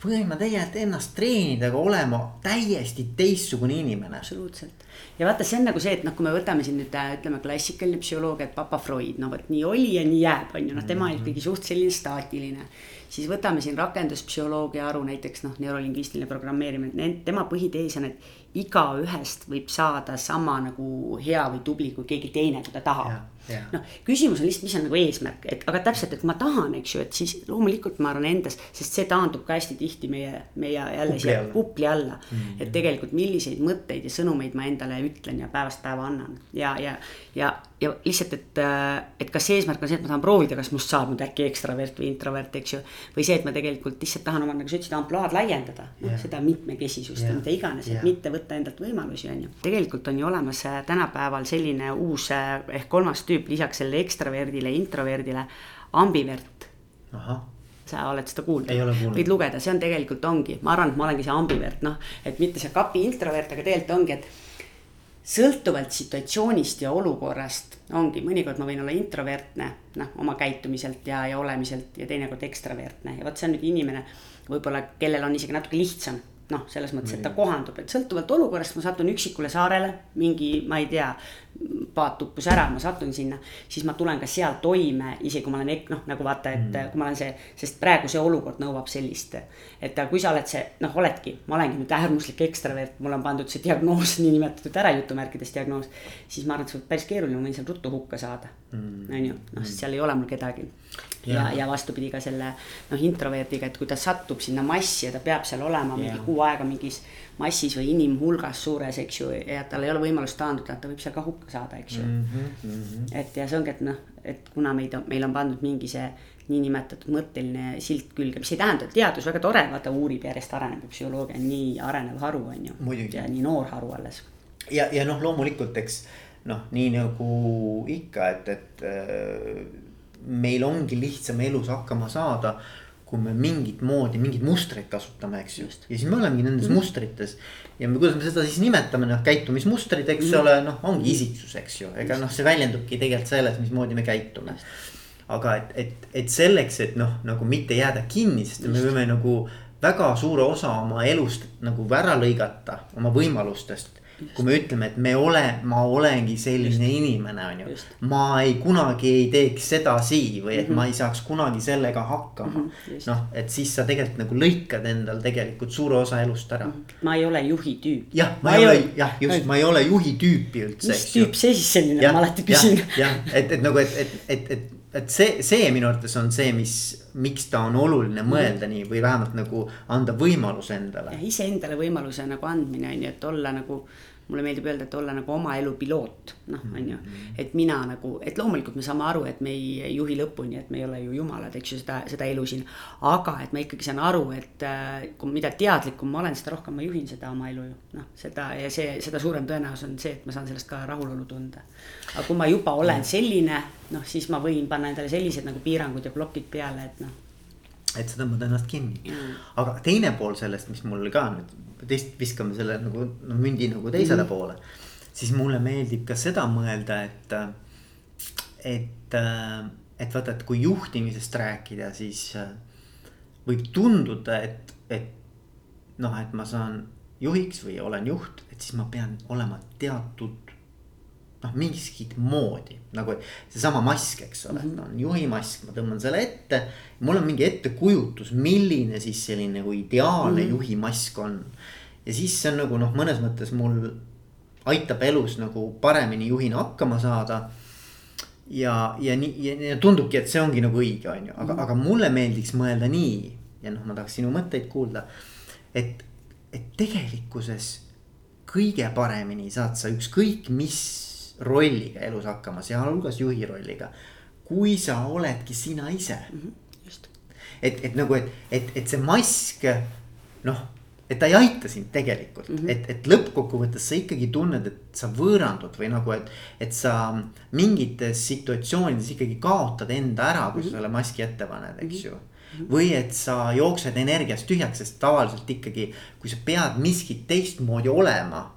võin ma tegelikult ennast treenida, aga olema täiesti teistsugune inimene. absoluutselt ja vaata, see on nagu see, et noh, kui me võtame siin nüüd äh, ütleme klassikaline psühholoogia, et papa Freud, no vot nii oli ja nii jääb, on ju, noh, tema mhm. ikkagi suht selline staatiline. siis võtame siin rakenduspsühholoogia aru näiteks noh, neurolingvistiline programmeerimine, tema põhitees on, et igaühest võib saada sama nagu hea või tubli kui keegi teine, kui ta tahab noh, küsimus on lihtsalt, mis on nagu eesmärk, et aga täpselt, et ma tahan, eks ju, et siis loomulikult ma arvan endas, sest see taandub ka hästi tihti meie, meie jälle kupli siia kupli alla mm. -hmm. et tegelikult milliseid mõtteid ja sõnumeid ma endale ütlen ja päevast päeva annan ja, ja, ja, ja lihtsalt, et, et kas eesmärk on see, et ma tahan proovida, kas must saab nüüd äkki ekstravert või introvert, eks ju. või see, et ma tegelikult lihtsalt tahan oma, nagu sa ütlesid, ampluaad laiendada, noh yeah. seda mitmekesisust yeah. ja mida iganes yeah., et mitte võtta endalt võimalusi, on ju. tegelikult on ju olemas äh, tänapäeval selline uus äh, ehk kolmas tüüp lisaks sellele ekstraverdile, introverdile, ambivert. sa oled seda kuulnud? võid lugeda, see on tegelikult ongi, ma arvan, et ma olengi see ambivert, noh, et mitte see kapi introvert, aga tegelikult ongi, et sõltuvalt situatsioonist ja olukorrast ongi, mõnikord ma võin olla introvertne, noh, oma käitumiselt ja, ja olemiselt ja teinekord ekstravertne ja vot see on nüüd inimene võib-olla, kellel on isegi natuke lihtsam noh, selles mõttes, et ta kohandub, et sõltuvalt olukorrast ma satun üksikule saarele, mingi, ma ei tea, paat uppus ära, ma satun sinna, siis ma tulen ka seal toime, isegi kui ma olen noh, nagu vaata, et mm. kui ma olen see, sest praegu see olukord nõuab sellist. et kui sa oled see, noh, oledki, ma olengi nüüd äärmuslik ekstravert, mulle on pandud see diagnoos niinimetatud ära jutumärkides diagnoos. siis ma arvan, et see võib päris keeruline, ma võin seal ruttu hukka saada mm., on ju, noh, seal ei ole mul kedagi ja, ja, ja vastupidi ka selle noh, introverdiga, et kui ta satub sinna massi ja ta peab seal olema mingi kuu aega mingis massis või inimhulgas suures, eks ju, ja tal ei ole võimalust taanduda, ta võib seal ka hukka saada, eks ju mm. -hmm. et ja see ongi, et noh, et kuna meid on, meil on pandud mingi see niinimetatud mõtteline silt külge, mis ei tähenda, et teadus väga tore, vaata uurib järjest areneb, psühholoogia on nii arenev haru, on ju. ja nii noor haru alles. ja, ja noh, loomulikult, eks noh, nii nagu ikka, et, et meil ongi lihtsam elus hakkama saada kui me mingit moodi, mingeid mustreid kasutame, eks ju. ja siis me olemegi nendes mm. mustrites. ja me, kuidas me seda siis nimetame, noh käitumismustrid, eks mm. ole, noh ongi isiksus, eks ju, ega noh, see väljendubki tegelikult selles, mismoodi me käitume. aga et, et, et selleks, et noh, nagu mitte jääda kinni, sest Just. me võime nagu väga suure osa oma elust nagu ära lõigata, oma võimalustest kui me ütleme, et me ole, ma olengi selline just. inimene, on ju. ma ei, kunagi ei teeks sedasi või et mm -hmm. ma ei saaks kunagi sellega hakkama mm -hmm,. noh, et siis sa tegelikult nagu lõikad endal tegelikult suure osa elust ära. -hmm. ma ei ole juhi tüüp. jah, ma, ei ole, jah, just, ma ei ole juhi tüüpi üldse. mis tüüp see siis selline, ma alati küsin. jah, et, et nagu, et, et, et, et et see, see minu arvates on see, mis, miks ta on oluline mõelda mm. nii või vähemalt nagu anda võimaluse endale. iseendale võimaluse nagu andmine on ju, et olla nagu mulle meeldib öelda, et olla nagu oma elu piloot, noh, on ju. Et mina nagu, et loomulikult me saame aru, et me ei juhi lõpuni, et me ei ole ju jumalad, eks ju, seda, seda elu siin. aga et ma ikkagi saan aru, et äh, kui mida teadlikum ma olen, seda rohkem ma juhin seda oma elu ju. noh, seda ja see, seda suurem tõenäosus on see, et ma saan sellest ka rahulolu tunda. aga kui ma juba olen selline, noh, siis ma võin panna endale sellised nagu piirangud ja plokid peale, et noh et sa tõmbad ennast kinni mm., aga teine pool sellest, mis mul ka nüüd teist viskame selle nagu no mündi nagu teisele mm poole. siis mulle meeldib ka seda mõelda, et, et, et vaata, et kui juhtimisest rääkida, siis võib tunduda, et, et noh, et ma saan juhiks või olen juht, et siis ma pean olema teatud noh, mingit moodi nagu seesama mask, eks ole mm, -hmm. on juhimask, ma tõmban selle ette. mul on mingi ettekujutus, milline siis selline nagu ideaalne mm -hmm. juhimask on. ja siis see on nagu noh, mõnes mõttes mul aitab elus nagu paremini juhina hakkama saada. ja, ja nii ja, ja tundubki, et see ongi nagu õige, on ju, aga mm, -hmm. aga mulle meeldiks mõelda nii ja noh, ma tahaks sinu mõtteid kuulda. et, et tegelikkuses kõige paremini saad sa ükskõik mis rolliga elus hakkama, sealhulgas juhi rolliga. kui sa oledki sina ise mm. -hmm, just. et, et nagu, et, et, et see mask noh et ta ei aita sind tegelikult mm, -hmm. et, et lõppkokkuvõttes sa ikkagi tunned, et sa võõrandud või nagu, et. et sa mingites situatsioonides ikkagi kaotad enda ära, kui mm -hmm. sa selle maski ette paned, eks mm -hmm. ju mhm. või et sa jooksed energiast tühjaks, sest tavaliselt ikkagi, kui sa pead miskit teistmoodi olema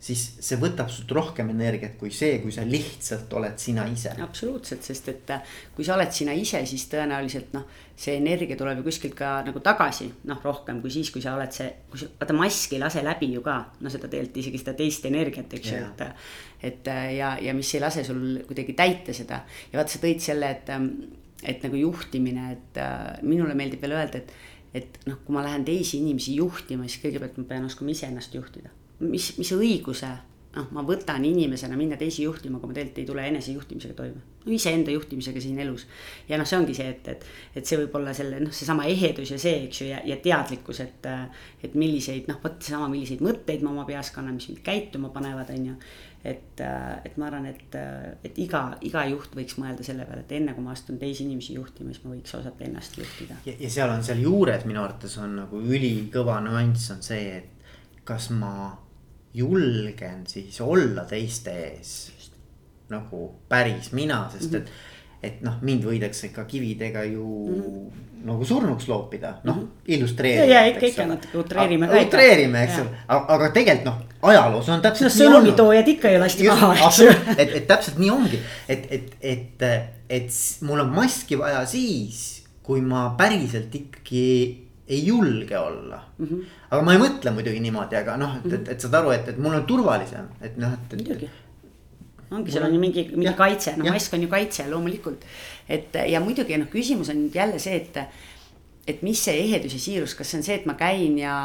siis see võtab sult rohkem energiat kui see, kui sa lihtsalt oled sina ise. absoluutselt, sest et äh, kui sa oled sina ise, siis tõenäoliselt noh, see energia tuleb ju kuskilt ka nagu tagasi, noh rohkem kui siis, kui sa oled see, kui sa, vaata mask ei lase läbi ju ka, no seda tegelikult isegi seda teist energiat, eks ju, et. et äh, ja, ja mis ei lase sul kuidagi täita seda ja vaata, sa tõid selle, et, ähm, et nagu juhtimine, et äh, minule meeldib veel öelda, et et noh, kui ma lähen teisi inimesi juhtima, siis kõigepealt ma pean oskama iseennast juhtida mis, mis õiguse noh, ma võtan inimesena minna teisi juhtima, kui ma tegelikult ei tule enesejuhtimisega toime. no iseenda juhtimisega siin elus. ja noh, see ongi see, et, et, et see võib olla selle noh, seesama ehedus ja see, eks ju, ja, ja teadlikkus, et. et milliseid noh, vot seesama, milliseid mõtteid ma oma peas kannan, mis mind käituma panevad, on ju. et, et ma arvan, et, et iga, iga juht võiks mõelda selle peale, et enne kui ma astun teisi inimesi juhtima, siis ma võiks osata ennast juhtida. ja, seal on seal juures minu arvates on nagu ülikõva nüanss on see, et kas ma julgen siis olla teiste ees nagu päris mina, sest et mm. -hmm et noh, mind võidakse ka kividega ju mm -hmm. nagu surnuks loopida, noh -hmm. illustreerida. ja ikka, ikka natuke utreerime ka. utreerime, eks aga, aga tegelikult noh, ajaloos on täpselt no,. sõnumitoojad ikka ju lasti maha, eks ju. et, et täpselt nii ongi, et, et, et, et mul on maski vaja siis, kui ma päriselt ikkagi ei julge olla mm. -hmm. aga ma ei mõtle muidugi niimoodi, aga noh, et, et, et saad aru, et, et mul on turvalisem, et noh, et, et. muidugi ongi, seal on ju mingi, mingi ja, kaitse, noh mask on ju kaitse loomulikult. et ja muidugi noh, küsimus on jälle see, et, et mis see ehedus ja siirus, kas see on see, et ma käin ja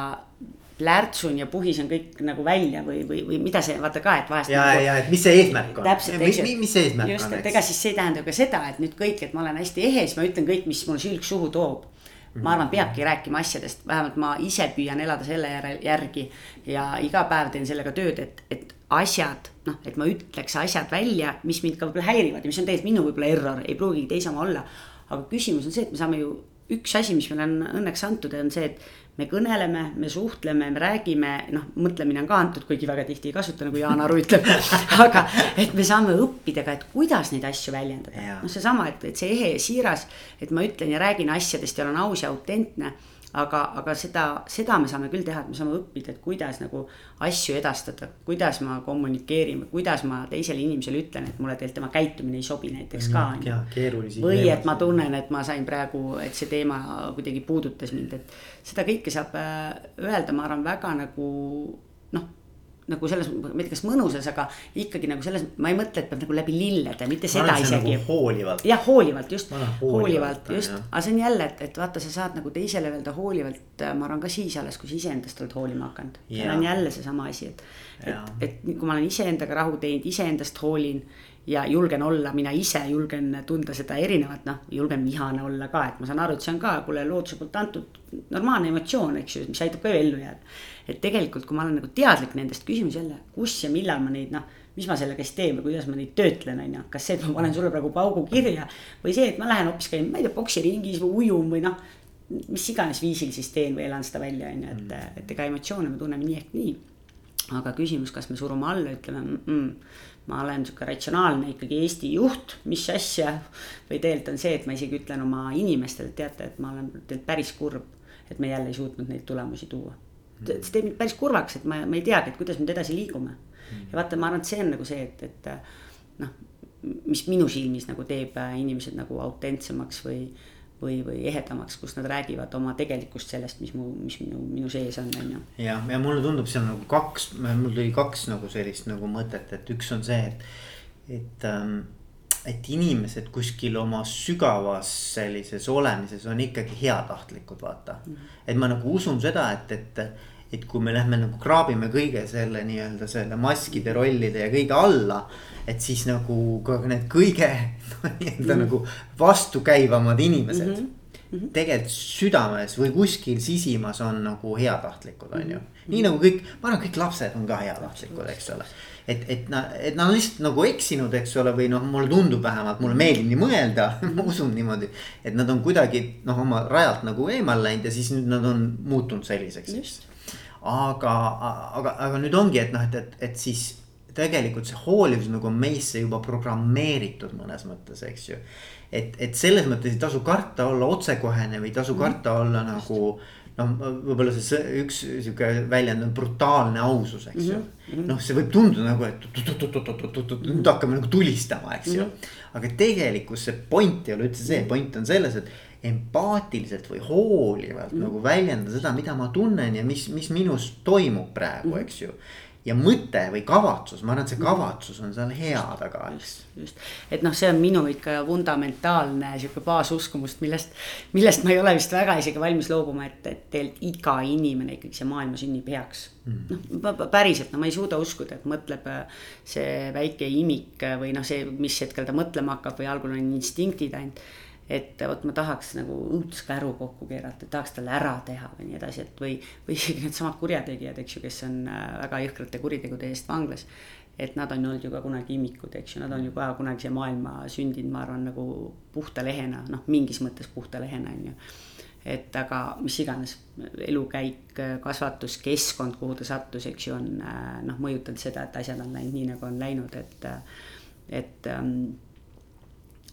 plärtsun ja puhisen kõik nagu välja või, või, või mida see vaata ka, et vahest. ja nagu,, ja, et mis see eesmärk on. täpselt, eks ju. mis see eesmärk just, on. just, et ega siis see ei tähenda ka seda, et nüüd kõik, et ma olen hästi ehe, siis ma ütlen kõik, mis mul sülg suhu toob ma arvan, peabki rääkima asjadest, vähemalt ma ise püüan elada selle järgi ja iga päev teen sellega tööd, et, et asjad, noh, et ma ütleks asjad välja, mis mind ka võib-olla häirivad ja mis on tegelikult minu võib-olla error, ei pruugigi teise oma olla. aga küsimus on see, et me saame ju, üks asi, mis meile on õnneks antud, on see, et me kõneleme, me suhtleme, me räägime, noh, mõtlemine on ka antud, kuigi väga tihti ei kasuta, nagu Jaan Aru ütleb aga et me saame õppida ka, et kuidas neid asju väljendada. noh, seesama, et, et see ehe ja siiras, et ma ütlen ja räägin asjadest ja olen aus ja autentne aga, aga seda, seda me saame küll teha, et me saame õppida, et kuidas nagu asju edastada, kuidas ma kommunikeerin, kuidas ma teisele inimesele ütlen, et mulle tegelikult tema käitumine ei sobi näiteks ka ju. või et ma tunnen, et ma sain praegu, et see teema kuidagi puudutas mind, et seda kõike saab äh, öelda, ma arvan, väga nagu nagu selles, ma ei tea, kas mõnusas, aga ikkagi nagu selles, ma ei mõtle, et peab nagu läbi lillede, mitte ma seda isegi nagu. hoolivalt. jah, hoolivalt just, hoolivalt just, aga see on jälle, et, et vaata, sa saad nagu teisele öelda hoolivalt, ma arvan ka siis alles, kui sa iseendast oled hoolima hakanud. see on jälle seesama asi, et, et, et kui ma olen iseendaga rahu teinud, iseendast hoolin ja julgen olla mina ise, julgen tunda seda erinevat, noh, julgen vihane olla ka, et ma saan aru, et see on ka, kuule, looduse poolt antud normaalne emotsioon, eks ju, mis aitab ka ju ellu jääda. et tegelikult, kui ma olen nagu teadlik nendest, küsimus jälle, kus ja millal ma neid noh, mis ma sellega siis teen või kuidas ma neid töötlen, on ju, kas see, et ma panen sulle praegu paugu kirja või see, et ma lähen hoopis käin, ma ei tea, poksiringis või ujun või noh, mis iganes viisil siis teen või elan seda välja, on ju, et, mm. et ega emotsioone me tunneme nii ehk nii. aga küsimus, kas me surume alla, ütleme mm. -mm ma olen sihuke ratsionaalne ikkagi Eesti juht, mis asja. või tegelikult on see, et ma isegi ütlen oma inimestele, teate, et ma olen tegelikult päris kurb, et me jälle ei suutnud neid tulemusi tuua. see teeb mind päris kurvaks, et ma, ma ei teagi, et kuidas me nüüd edasi liigume. ja vaata, ma arvan, et see on nagu see, et, et noh, mis minu silmis nagu teeb inimesed nagu autentsemaks või või, või ehedamaks, kus nad räägivad oma tegelikust sellest, mis mu, mis minu, minu sees on, on ju. ja, ja mulle tundub, seal nagu kaks, mul tuli kaks nagu sellist nagu mõtet, et üks on see, et, et ähm, et inimesed kuskil oma sügavas sellises olemises on ikkagi heatahtlikud, vaata mm. -hmm. et ma nagu usun seda, et, et, et kui me lähme nagu kraabime kõige selle nii-öelda selle maskide, rollide ja kõige alla et siis nagu ka need kõige nii-öelda mm -hmm. nagu vastukäivamad inimesed mm. -hmm -hmm. tegelikult südames või kuskil sisimas on nagu heatahtlikud, on ju. nii nagu kõik, ma arvan, kõik lapsed on ka heatahtlikud, eks ole. et, et nad, et nad on lihtsalt nagu eksinud, eks ole, või noh, mulle tundub vähemalt, mulle meeldib nii mõelda ma usun niimoodi. et nad on kuidagi noh, oma rajalt nagu eemal läinud ja siis nüüd nad on muutunud selliseks, eks. Aga, aga, aga nüüd ongi, et noh, et, et, et siis tegelikult see hoolivus nagu on meisse juba programmeeritud mõnes mõttes, eks ju et, et selles mõttes ei tasu karta olla otsekohene või ei tasu mhm. karta olla nagu noh, võib-olla see üks sihuke väljend on brutaalne ausus, eks ju. Mhm. noh, see võib tunduda nagu, et nüüd hakkame nagu tulistama, eks ju. Aga tegelikult see point ei ole üldse see, point on selles, et empaatiliselt või hoolivalt mm. nagu väljenda seda, mida ma tunnen ja mis, mis minus toimub praegu, eks ju. Ja mõte või kavatsus, ma arvan, et see kavatsus on seal hea taga, eks. just, et noh, see on minu ikka fundamentaalne sihuke baasuskumust, millest, millest ma ei ole vist väga isegi valmis loobuma, et, et tegelikult iga inimene ikkagi siia maailma sünnib heaks. Mm.. noh, päriselt, no ma ei suuda uskuda, et mõtleb äh, see väike imik või noh, see, mis hetkel ta mõtlema hakkab või algul on instinktid ainult et vot ma tahaks nagu õuduskäru kokku keerata, tahaks talle ära teha või nii edasi, et või, või isegi needsamad kurjategijad, eks ju, kes on äh, väga jõhkrate kuritegude eest vanglas. et nad on olnud ju ka kunagi imikud, eks ju, nad on ju ka kunagi siia maailma sündinud, ma arvan, nagu puhta lehena, noh, mingis mõttes puhta lehena, on ju et aga mis iganes elukäik, kasvatus, keskkond, kuhu ta sattus, eks ju, on äh, noh, mõjutanud seda, et asjad on läinud nii, nagu on läinud, et, et ähm,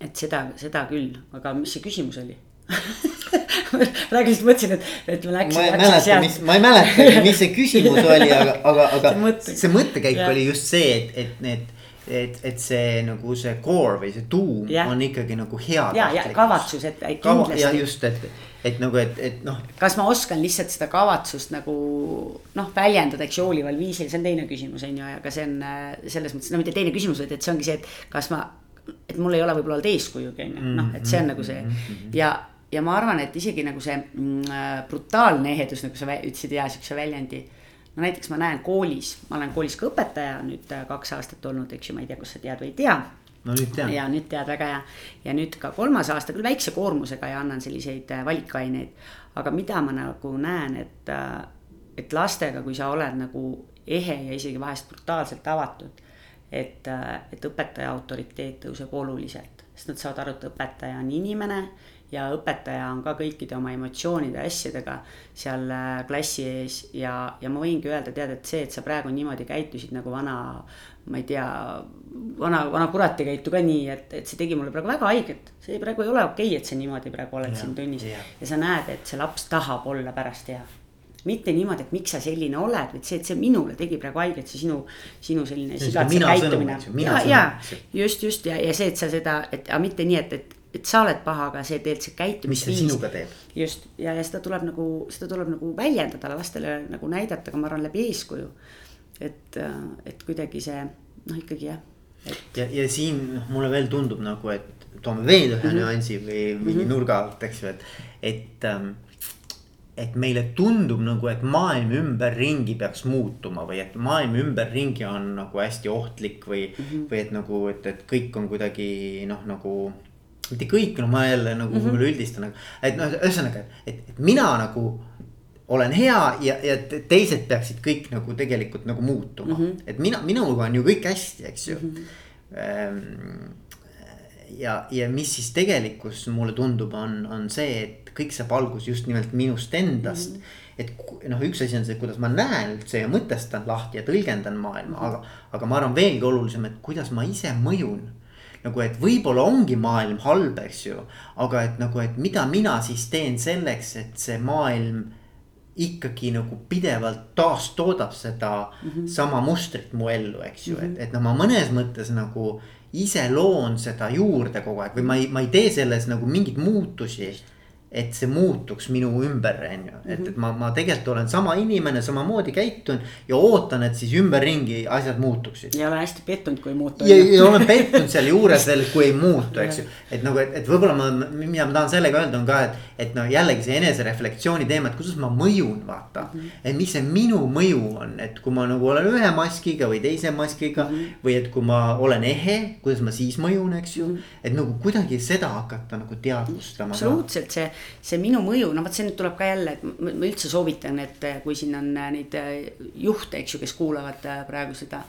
et seda, seda küll, aga mis see küsimus oli praegu just mõtlesin, et, et ma läksin. ma ei mäleta, mis, ma ei mäletagi, mis see küsimus oli, aga, aga, aga see, mõtte. see mõttekäik oli just see, et, et need et, et see nagu see core või see tuum ja. on ikkagi nagu hea. ja, ja kavatsus, et kindlasti. ja just, et, et nagu, et, et noh. kas ma oskan lihtsalt seda kavatsust nagu noh, väljendada, eks ju, hoolival viisil, see on teine küsimus, on ju, aga see on äh, selles mõttes, no mitte teine küsimus, vaid et see ongi see, et kas ma et mul ei ole võib-olla olnud eeskujugi, on ju, noh, et see on nagu see mm-hmm. ja, ja ma arvan, et isegi nagu see mm, äh, brutaalne ehedus, nagu sa ütlesid hea siukse väljendi. no näiteks ma näen koolis, ma olen koolis ka õpetaja nüüd äh, kaks aastat olnud, eks ju, ma ei tea, kas sa tead või ei tea no nüüd tean. ja nüüd tead väga hea ja nüüd ka kolmas aasta küll väikse koormusega ja annan selliseid äh, valikaineid. aga mida ma nagu näen, et, et lastega, kui sa oled nagu ehe ja isegi vahest brutaalselt avatud et, et õpetaja autoriteet tõuseb oluliselt, sest nad saavad aru, et õpetaja on inimene ja õpetaja on ka kõikide oma emotsioonide ja asjadega seal äh, klassi ees ja, ja ma võingi öelda, tead, et see, et sa praegu niimoodi käitusid nagu vana, ma ei tea, vana, vana kurat ei käitu ka nii, et, et see tegi mulle praegu väga haiget. see praegu ei ole okei okay,, et sa niimoodi praegu oled ja, siin tunnis ja. ja sa näed, et see laps tahab olla pärast hea mitte niimoodi, et miks sa selline oled, vaid see, et see minule tegi praegu haiget, see sinu, sinu selline sigatse käitumine. ja, ja just, just ja, ja see, et sa seda, et aga mitte nii, et, et, et sa oled paha, aga see tegelikult see käitumisviis. mis see sinuga teeb. just ja, ja seda tuleb nagu, seda tuleb nagu väljendada lastele nagu näidata, aga ma arvan läbi eeskuju. et, et kuidagi see noh, ikkagi jah et.... ja, ja siin noh, mulle veel tundub nagu, et toome veel ühe mm -hmm. nüansi või mingi mm -hmm. nurga alt, eks ju, et, et ähm, et meile tundub nagu, et maailm ümberringi peaks muutuma või et maailm ümberringi on nagu hästi ohtlik või mm, -hmm. või et nagu, et, et kõik on kuidagi noh, nagu. mitte kõik, no ma jälle nagu mm -hmm. üldistan, et noh, ühesõnaga, et, et mina nagu olen hea ja, ja teised peaksid kõik nagu tegelikult nagu muutuma mm, -hmm. et mina, minuga on ju kõik hästi, eks ju mm. -hmm. ja, ja mis siis tegelikkus mulle tundub, on, on see, et kõik saab alguse just nimelt minust endast mm. -hmm et noh, üks asi on see, kuidas ma näen üldse ja mõtestan lahti ja tõlgendan maailma -hmm. aga, aga ma arvan veelgi olulisem, et kuidas ma ise mõjun. nagu, et võib-olla ongi maailm halb, eks ju, aga et nagu, et mida mina siis teen selleks, et see maailm ikkagi nagu pidevalt taastoodab seda mm -hmm. sama mustrit mu ellu, eks ju mm, -hmm. et, et noh, ma mõnes mõttes nagu ise loon seda juurde kogu aeg või ma ei, ma ei tee selles nagu mingeid muutusi et see muutuks minu ümber, on ju, et, et ma, ma tegelikult olen sama inimene, samamoodi käitun ja ootan, et siis ümberringi asjad muutuksid. ja olen hästi pettunud, kui ei muutu. ja, ja olen pettunud selle juures veel, kui ei muutu, eks ju. et nagu, et, et võib-olla ma, mida ma tahan sellega öelda, on ka, et, et noh, jällegi see enesereflektsiooni teema, et kuidas ma mõjun, vaata mm. -hmm. et mis see minu mõju on, et kui ma nagu olen ühe maskiga või teise maskiga mm. -hmm. või et kui ma olen ehe, kuidas ma siis mõjun, eks ju mm. -hmm. et nagu kuidagi seda hakata nagu teadvustama. absoluutselt see see minu mõju, no vot see nüüd tuleb ka jälle, et ma üldse soovitan, et kui siin on neid juhte, eks ju, kes kuulavad praegu seda,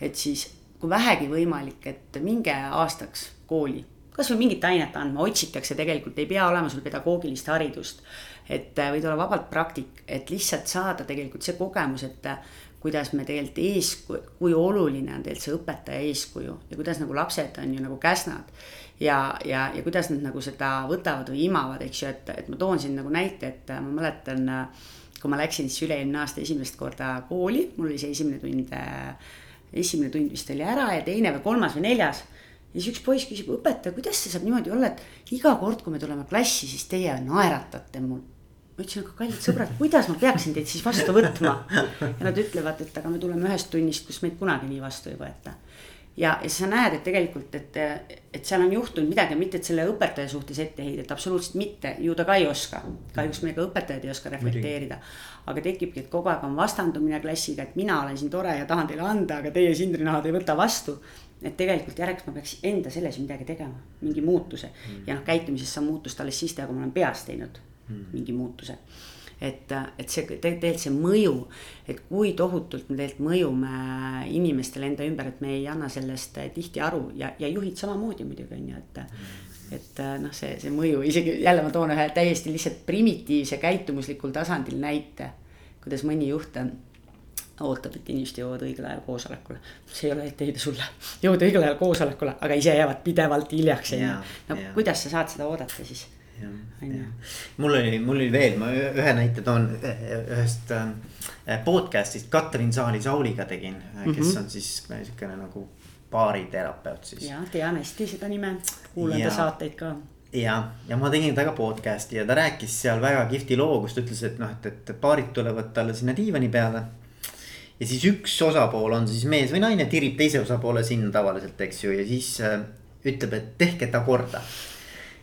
et siis kui vähegi võimalik, et minge aastaks kooli kasvõi mingit ainet andma, otsitakse tegelikult, ei pea olema sul pedagoogilist haridust. et võid olla vabalt praktik, et lihtsalt saada tegelikult see kogemus, et kuidas me tegelikult eeskuju, kui oluline on tegelikult see õpetaja eeskuju ja kuidas nagu lapsed on ju nagu käsnad. Ja, ja, ja kuidas nad nagu seda võtavad või imavad, eks ju, et, et ma toon siin nagu näite, et ma mäletan, kui ma läksin siis üle-eelmine aasta esimest korda kooli, mul oli see esimene tund, esimene tund vist oli ära ja teine või kolmas või neljas ja siis üks poiss küsib, õpetaja, kuidas see saab niimoodi olla, et iga kord, kui me tuleme klassi, siis teie naeratate mul ma ütlesin, aga kallid sõbrad, kuidas ma peaksin teid siis vastu võtma? ja nad ütlevad, et aga me tuleme ühest tunnist, kus meid kunagi nii vastu ei võeta. Ja, ja sa näed, et tegelikult, et, et seal on juhtunud midagi, mitte et selle õpetaja suhtes etteheidet, absoluutselt mitte, ju ta ka ei oska. kahjuks me ka õpetajad ei oska reflekteerida. aga tekibki, et kogu aeg on vastandumine klassiga, et mina olen siin tore ja tahan teile anda, aga teie sindrinahad ei võta vastu et tegelikult järjeks ma peaks enda selles midagi tegema, mingi muutuse mm. ja noh, käitumises saab muutust alles siis teha, kui ma olen peas teinud mm. mingi muutuse. Et, et see tegelikult see mõju, et kui tohutult me tegelikult mõjume inimestele enda ümber, et me ei anna sellest tihti aru ja, ja juhid samamoodi muidugi on ju, et et noh, see, see mõju isegi jälle ma toon ühe täiesti lihtsalt primitiivse käitumuslikul tasandil näite, kuidas mõni juht ootab, et inimesed jõuavad õigel ajal koosolekule. see ei ole etteheide sulle, jõuda õigel ajal koosolekule, aga ise jäävad pidevalt hiljaks on ju. no ja. kuidas sa saad seda oodata siis? Mul oli, mul oli veel, ma ühe näite toon ühest äh, podcast'ist Katrin Saali-Sauliga tegin mm, -hmm. kes mhm. on siis niisugune nagu baariterapeut siis. ja tean hästi seda nime, kuulan ta saateid ka ja, ja ma tegin temaga podcast'i ja ta rääkis seal väga kihvti loo, kus ta ütles, et noh, et, et paarid tulevad talle sinna diivani peale. ja siis üks osapool on siis mees või naine tirib teise osapoole sinna tavaliselt, eks ju, ja siis äh, ütleb, et tehke ta korda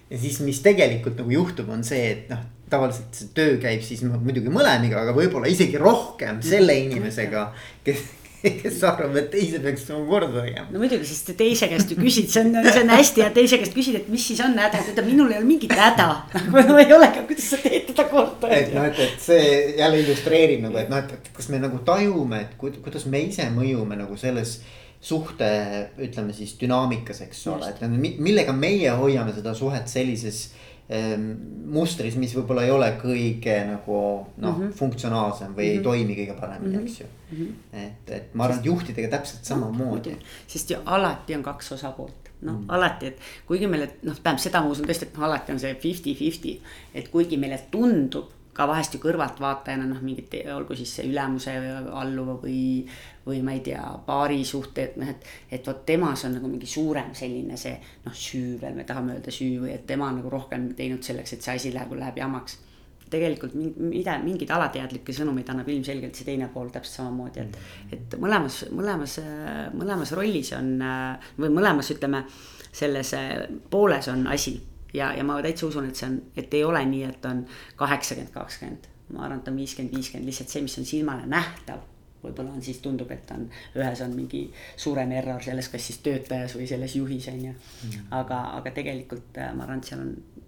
ja siis, mis tegelikult nagu juhtub, on see, et noh, tavaliselt see töö käib siis muidugi mõlemiga, aga võib-olla isegi rohkem selle inimesega, kes kes arvab, et teise peaks nagu korda tegema. no muidugi, sest teise käest ju küsid, see on, see on hästi hea, teise käest küsid, et mis siis on häda, ta ütleb, minul ei ole mingit häda. nagu no ei ole, kuidas sa teed teda korda. et noh, et, et see jälle illustreerib nagu, et noh, et kas me nagu tajume, et kuidas me ise mõjume nagu selles suhte, ütleme siis dünaamikas, eks ole, et millega meie hoiame seda suhet sellises ähm, mustris, mis võib-olla ei ole kõige nagu noh mm -hmm., funktsionaalsem või mm -hmm. ei mhm. toimi kõige paremini mm, -hmm. eks ju mm. -hmm. et, et ma arvan, et juhtidega täpselt samamoodi no,. sest ju alati on kaks osapoolt, noh mm -hmm. alati, et kuigi meile noh, tähendab seda ma usun tõesti, et noh, alati on see fifty-fifty, et kuigi meile tundub ka vahest ju kõrvaltvaatajana noh, mingit, olgu siis see ülemuse alluva või, või ma ei tea, paari suhte, et noh, et, et vot temas on nagu mingi suurem selline see noh, süü veel, me tahame öelda süü või et tema on nagu rohkem teinud selleks, et see asi läheb, läheb jamaks. Tegelikult mida, mingeid alateadlikke sõnumeid annab ilmselgelt see teine pool täpselt samamoodi, et, et mõlemas, mõlemas, mõlemas rollis on või mõlemas, ütleme, selles pooles on asi ja, ja ma täitsa usun, et see on, et ei ole nii, et on kaheksakümmend, kakskümmend. ma arvan, et on viiskümmend, viiskümmend, lihtsalt see, mis on silmale nähtav võib-olla on siis tundub, et on ühes on mingi suurem error selles, kas siis töötajas või selles juhis on ju. Mm.. aga, aga tegelikult äh, ma arvan, et seal on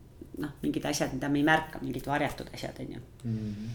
noh, mingid asjad, mida me ei märka, mingid varjatud asjad, on ju. Mm..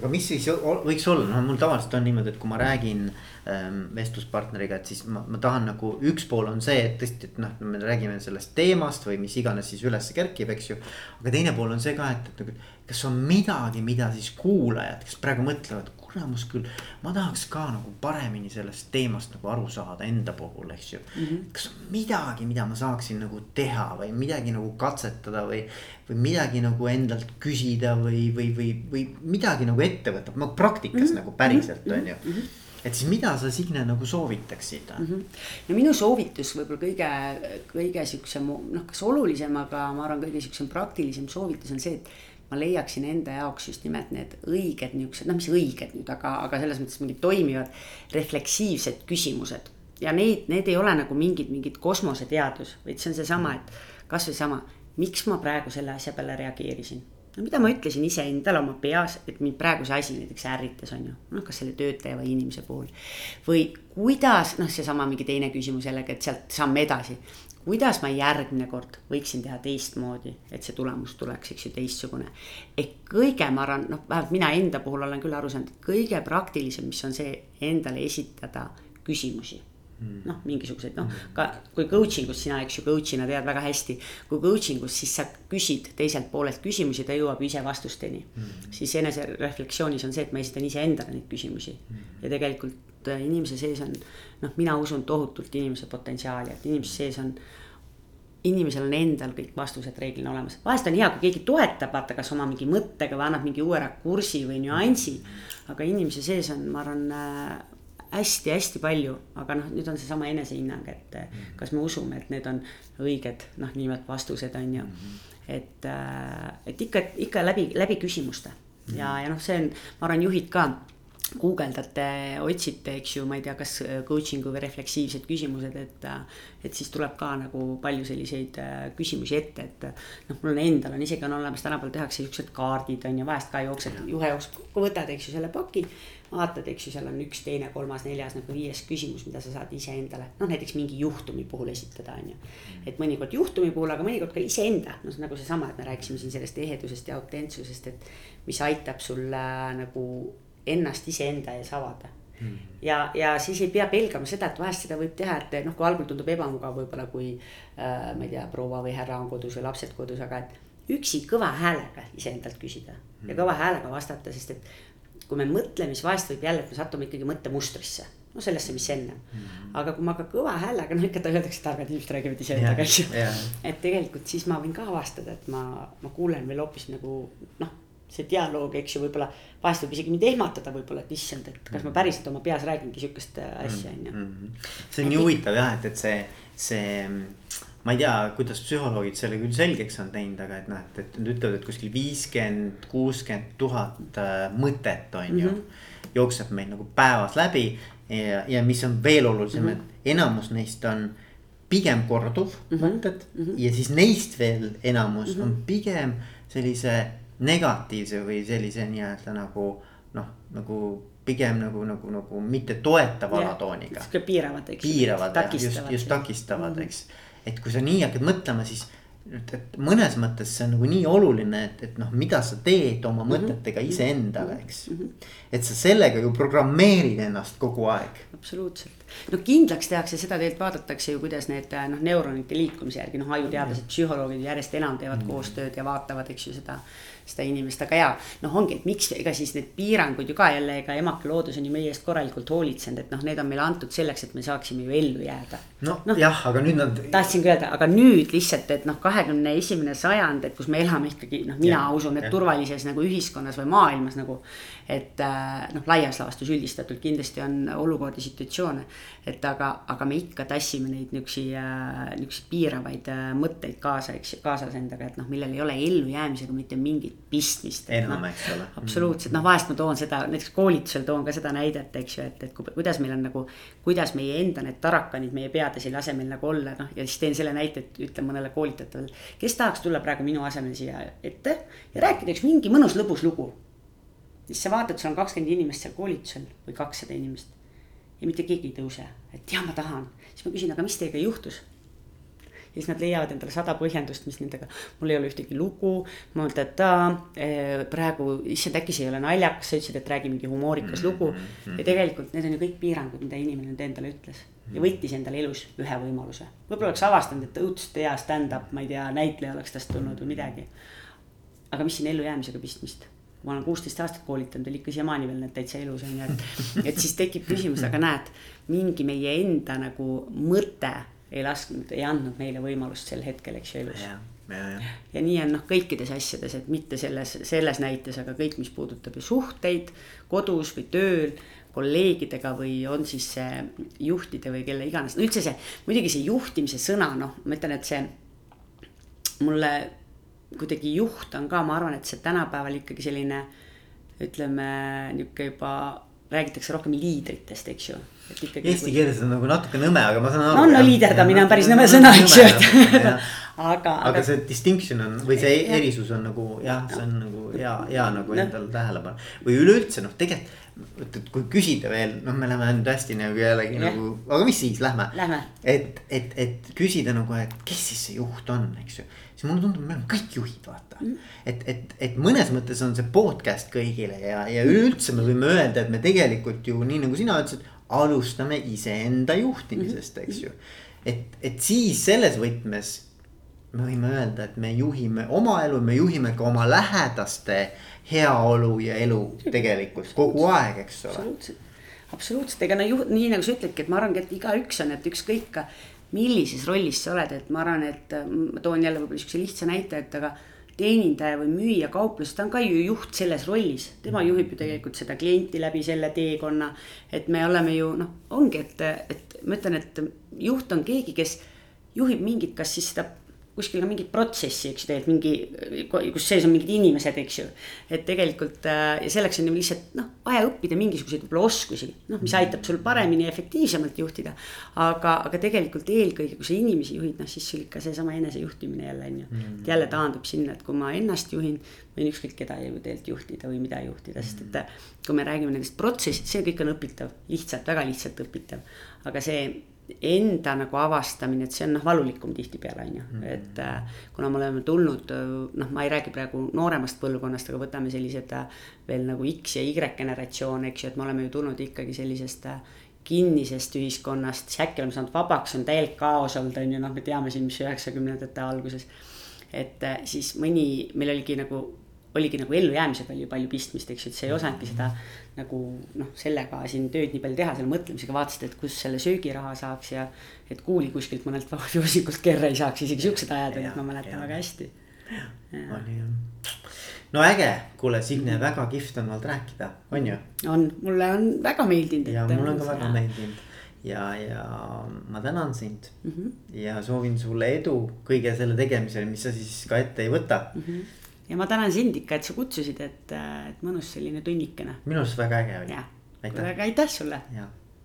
aga mis siis võiks olla, noh, mul tavaliselt on niimoodi, et kui ma räägin ähm, vestluspartneriga, et siis ma, ma tahan nagu, üks pool on see, et tõesti, et noh, me räägime sellest teemast või mis iganes siis üles kerkib, eks ju. aga teine pool on see ka, et, et nagu, kas on midagi, mida siis kuulajad, kes praegu mõtlevad, kuramus küll, ma tahaks ka nagu paremini sellest teemast nagu aru saada enda puhul, eks ju mm. -hmm. kas on midagi, mida ma saaksin nagu teha või midagi nagu katsetada või, või midagi nagu endalt küsida või, või, või, või midagi nagu ette võtta, no praktikas mm -hmm. nagu päriselt mm -hmm. on ju mm. -hmm et siis mida sa Signe nagu soovitaksid mm? -hmm. no minu soovitus võib-olla kõige, kõige siuksem noh, kas olulisem, aga ma arvan, kõige siuksem praktilisem soovitus on see, et ma leiaksin enda jaoks just nimelt need õiged niuksed, noh, mis õiged nüüd, aga, aga selles mõttes mingid toimivad refleksiivsed küsimused. ja neid, need ei ole nagu mingid, mingid kosmoseteadus, vaid see on seesama, et kasvõi sama, miks ma praegu selle asja peale reageerisin no mida ma ütlesin iseendale oma peas, et mind praegu see asi näiteks ärritas, on ju, noh, kas selle töötaja või inimese puhul. või kuidas, noh, seesama mingi teine küsimus jällegi, et sealt samm edasi. Kuidas ma järgmine kord võiksin teha teistmoodi, et see tulemus tuleks, eks ju, teistsugune. ehk kõige, ma arvan, noh, vähemalt mina enda puhul olen küll aru saanud, kõige praktilisem, mis on see endale esitada küsimusi Mm. noh, mingisuguseid noh, ka kui coaching us sina, eks ju, coach'ina tead väga hästi. kui coaching us, siis sa küsid teiselt poolelt küsimusi, ta jõuab ise vastusteni mm.. siis enesereflektsioonis on see, et ma esitan iseendale neid küsimusi mm. ja tegelikult äh, inimese sees on noh, mina usun tohutult inimese potentsiaali, et inimese sees on inimesel on endal kõik vastused reeglina olemas, vahest on hea, kui keegi toetab, vaata, kas oma mingi mõttega või annab mingi uue rakursi või nüansi. aga inimese sees on, ma arvan äh, hästi-hästi palju, aga noh, nüüd on seesama enesehinnang, et mhm. kas me usume, et need on õiged noh, niimoodi vastused on ju. Mhm. et, äh, et ikka, ikka läbi, läbi küsimuste ja, mhm. ja noh, see on, ma arvan, juhid ka guugeldate, otsite, eks ju, ma ei tea, kas coaching'u või refleksiivsed küsimused, et. et siis tuleb ka nagu palju selliseid äh, küsimusi ette, et noh, mul on endal on isegi on olemas, tänapäeval tehakse siuksed kaardid on ju, vahest ka jooksed, juhe jookseb, võtad, eks ju, selle paki. vaatad, eks ju, seal on üks, teine, kolmas, neljas nagu viies küsimus, mida sa saad iseendale, noh näiteks mingi juhtumi puhul esitada, on ju. et mõnikord juhtumi puhul, aga mõnikord ka iseenda, noh nagu seesama, et me rääkisime siin sellest ehedusest ja autentsusest, et mis aitab sul äh, nagu ennast iseenda ees avada mm.. ja, ja siis ei pea pelgama seda, et vahest seda võib teha, et noh, kui algul tundub ebamugav võib-olla, kui äh, ma ei tea, proua või härra on kodus või lapsed kodus, aga et üksi kõva häälega iseendalt küsida mm. ja kõva häälega vastata, sest et kui me mõtleme, siis vahest võib jälle, et me satume ikkagi mõttemustrisse no sellesse, mis enne mm. -hmm. aga kui ma ka kõva häälega, no ikka öeldakse, targad inimesed räägivad iseendaga, eks ju. et tegelikult siis ma võin ka avastada, et ma, ma kuulen veel hoopis nagu noh see dialoog, eks ju, võib-olla vahest võib isegi mind ehmatada võib-olla, et issand, et kas ma päriselt oma peas räägingi sihukest äh, asja, on ju. Mhm. see on nii huvitav jah, et, et see, see, ma ei tea, kuidas psühholoogid selle küll selgeks on teinud, aga et noh, et, et nad ütlevad, et kuskil viiskümmend, kuuskümmend tuhat äh, mõtet on ju mm. -hmm. jookseb meil nagu päevas läbi ja, ja mis on veel olulisem mm, -hmm. et enamus neist on pigem korduv mm -hmm. mõtted mm -hmm. ja siis neist veel enamus mm -hmm. on pigem sellise negatiivse või sellise nii-öelda nagu noh, nagu pigem nagu, nagu, nagu mitte toetava alatooniga. sihuke piiravad, eks. piiravad, just, just takistavad mm, -hmm. eks. et kui sa nii hakkad mõtlema, siis et, et mõnes mõttes see on nagu nii oluline, et, et noh, mida sa teed oma mm -hmm. mõtetega iseendale, eks mm. -hmm. et sa sellega ju programmeerid ennast kogu aeg. absoluutselt, no kindlaks tehakse seda tegelikult vaadatakse ju, kuidas need noh, neuronite liikumise järgi noh, ajuteadlased, psühholoogid järjest enam teevad mm -hmm. koostööd ja vaatavad, eks ju seda seda inimest, aga jaa, noh, ongi, et miks, ega siis need piirangud ju ka jälle, ega emake loodus on ju meie eest korralikult hoolitsenud, et noh, need on meile antud selleks, et me saaksime ju ellu jääda. no, no jah, aga nüüd nad. tahtsingi öelda, aga nüüd lihtsalt, et noh, kahekümne esimene sajand, et kus me elame ikkagi noh, mina ja, usun, et ja. turvalises nagu ühiskonnas või maailmas nagu et äh, noh, laias laastus üldistatult kindlasti on olukordi, situatsioone. et aga, aga me ikka tassime neid niisugusi, äh, niisuguseid piiravaid äh, mõtteid kaasa, eks, kaasas endaga, et noh, millel ei ole ellujäämisega mitte mingit pistmist. enam no,, eks ole. absoluutselt, noh, vahest ma toon seda, näiteks koolitusel toon ka seda näidet, eks ju, et, et kuidas meil on nagu. kuidas meie enda need tarakanid meie peades ei lase meil nagu olla, noh ja siis teen selle näite, et ütlen mõnele koolitajatele. kes tahaks tulla praegu minu asemel siia ette ja rääkida üks mingi mõnus lõbus lugu siis sa vaatad, sul on kakskümmend inimest seal koolitusel või kakssada inimest. ja mitte keegi ei tõuse, et jah, ma tahan, siis ma küsin, aga mis teiega juhtus? ja siis nad leiavad endale sada põhjendust, mis nendega, mul ei ole ühtegi lugu. ma mõtlen, et ta eh, praegu, issand, äkki see ei ole naljakas, sa ütlesid, et räägi mingi humoorikas lugu. ja tegelikult need on ju kõik piirangud, mida inimene nüüd endale ütles. ja võttis endale elus ühe võimaluse. võib-olla oleks avastanud, et õudselt hea stand-up, ma ei tea, näitleja oleks tast tulnud või midagi. aga mis siin ellujäämisega pistmist ma olen kuusteist aastat koolitanud veel ikka siiamaani veel need täitsa elus on ju, et. et siis tekib küsimus, aga näed, mingi meie enda nagu mõte ei lasknud, ei andnud meile võimalust sel hetkel, eks ju, elus. Ja, ja. ja nii on noh, kõikides asjades, et mitte selles, selles näites, aga kõik, mis puudutab ju suhteid kodus või tööl kolleegidega või on siis see juhtide või kelle iganes, no üldse see, muidugi see juhtimise sõna, noh, ma ütlen, et see mulle kuidagi juht on ka, ma arvan, et see tänapäeval ikkagi selline ütleme nihuke juba räägitakse rohkem liidritest, eks ju. Eesti nagu... keeles on nagu natuke nõme, aga ma saan aru. no, no liiderdamine on päris nõme sõna, eks ju, et aga. aga see distinction on või see ja, erisus on nagu jah, see on nagu hea, hea nagu endale tähele panna. või üleüldse noh, tegelikult et, et kui küsida veel, noh, me läheme nüüd hästi nagu jällegi ja. nagu, aga mis siis, lähme. et, et, et küsida nagu, et kes siis see juht on, eks ju siis mulle tundub, me oleme kõik juhid, vaata mm.. et, et, et mõnes mõttes on see podcast kõigile ja, ja üleüldse me võime öelda, et me tegelikult ju nii nagu sina ütlesid, alustame iseenda juhtimisest, eks ju. et, et siis selles võtmes me võime öelda, et me juhime oma elu, me juhime ka oma lähedaste heaolu ja elu tegelikult kogu aeg, eks ole. absoluutselt, absoluutselt, ega no ju nii nagu sa ütledki, et ma arvangi, et igaüks on, et ükskõik ka millises rollis sa oled, et ma arvan, et äh, ma toon jälle võib-olla sihukese lihtsa näite, et aga teenindaja või müüja kaupluses, ta on ka ju juht selles rollis, tema juhib ju tegelikult seda klienti läbi selle teekonna. et me oleme ju noh, ongi, et, et ma ütlen, et juht on keegi, kes juhib mingit, kas siis seda kuskil ka mingit protsessi, eks ju, tegelikult mingi, kus sees on mingid inimesed, eks ju. et tegelikult äh, ja selleks on ju lihtsalt noh, vaja õppida mingisuguseid võib-olla oskusi, noh, mis aitab sul paremini ja efektiivsemalt juhtida. aga, aga tegelikult eelkõige, kui sa inimesi juhid, noh siis sul ikka seesama enesejuhtimine jälle on ju mm.. jälle taandub sinna, et kui ma ennast juhin, võin ükskõik keda ju tegelikult juhtida või mida juhtida, sest et äh, kui me räägime nendest protsessidest, see kõik on õpitav, lihtsalt, väga lihtsalt õpitav. aga see enda nagu avastamine, et see on noh, valulikum tihtipeale on ju -hmm. et äh, kuna me oleme tulnud noh, ma ei räägi praegu nooremast põlvkonnast, aga võtame sellised äh, veel nagu X ja Y generatsioon, eks ju, et me oleme ju tulnud ikkagi sellisest äh, kinnisest ühiskonnast, siis äkki oleme saanud vabaks, on täielik kaos olnud, on ju, noh, me teame siin, mis üheksakümnendate alguses. et siis mõni, meil oligi nagu oligi nagu ellujäämisega oli palju pistmist, eks ju, et sa ei osanudki seda nagu noh, sellega siin tööd nii palju teha, selle mõtlemisega vaatasid, et kust selle söögiraha saaks ja. et kuuli kuskilt mõnelt joosikult kerre ei saaks, isegi siuksed ajad olid, ma mäletan väga hästi. oli jah. no äge, kuule Signe mm., väga kihvt on olnud rääkida, on ju? on, mulle on väga meeldinud. ja mulle on ka väga meeldinud ja, ja ma tänan sind mm -hmm. ja soovin sulle edu kõige selle tegemisel, mis sa siis ka ette ei võta mm. -hmm ja ma tänan sind ikka, et sa kutsusid, et, et mõnus selline tunnikene. minu arust väga äge oli. aitäh, aitäh sulle. jah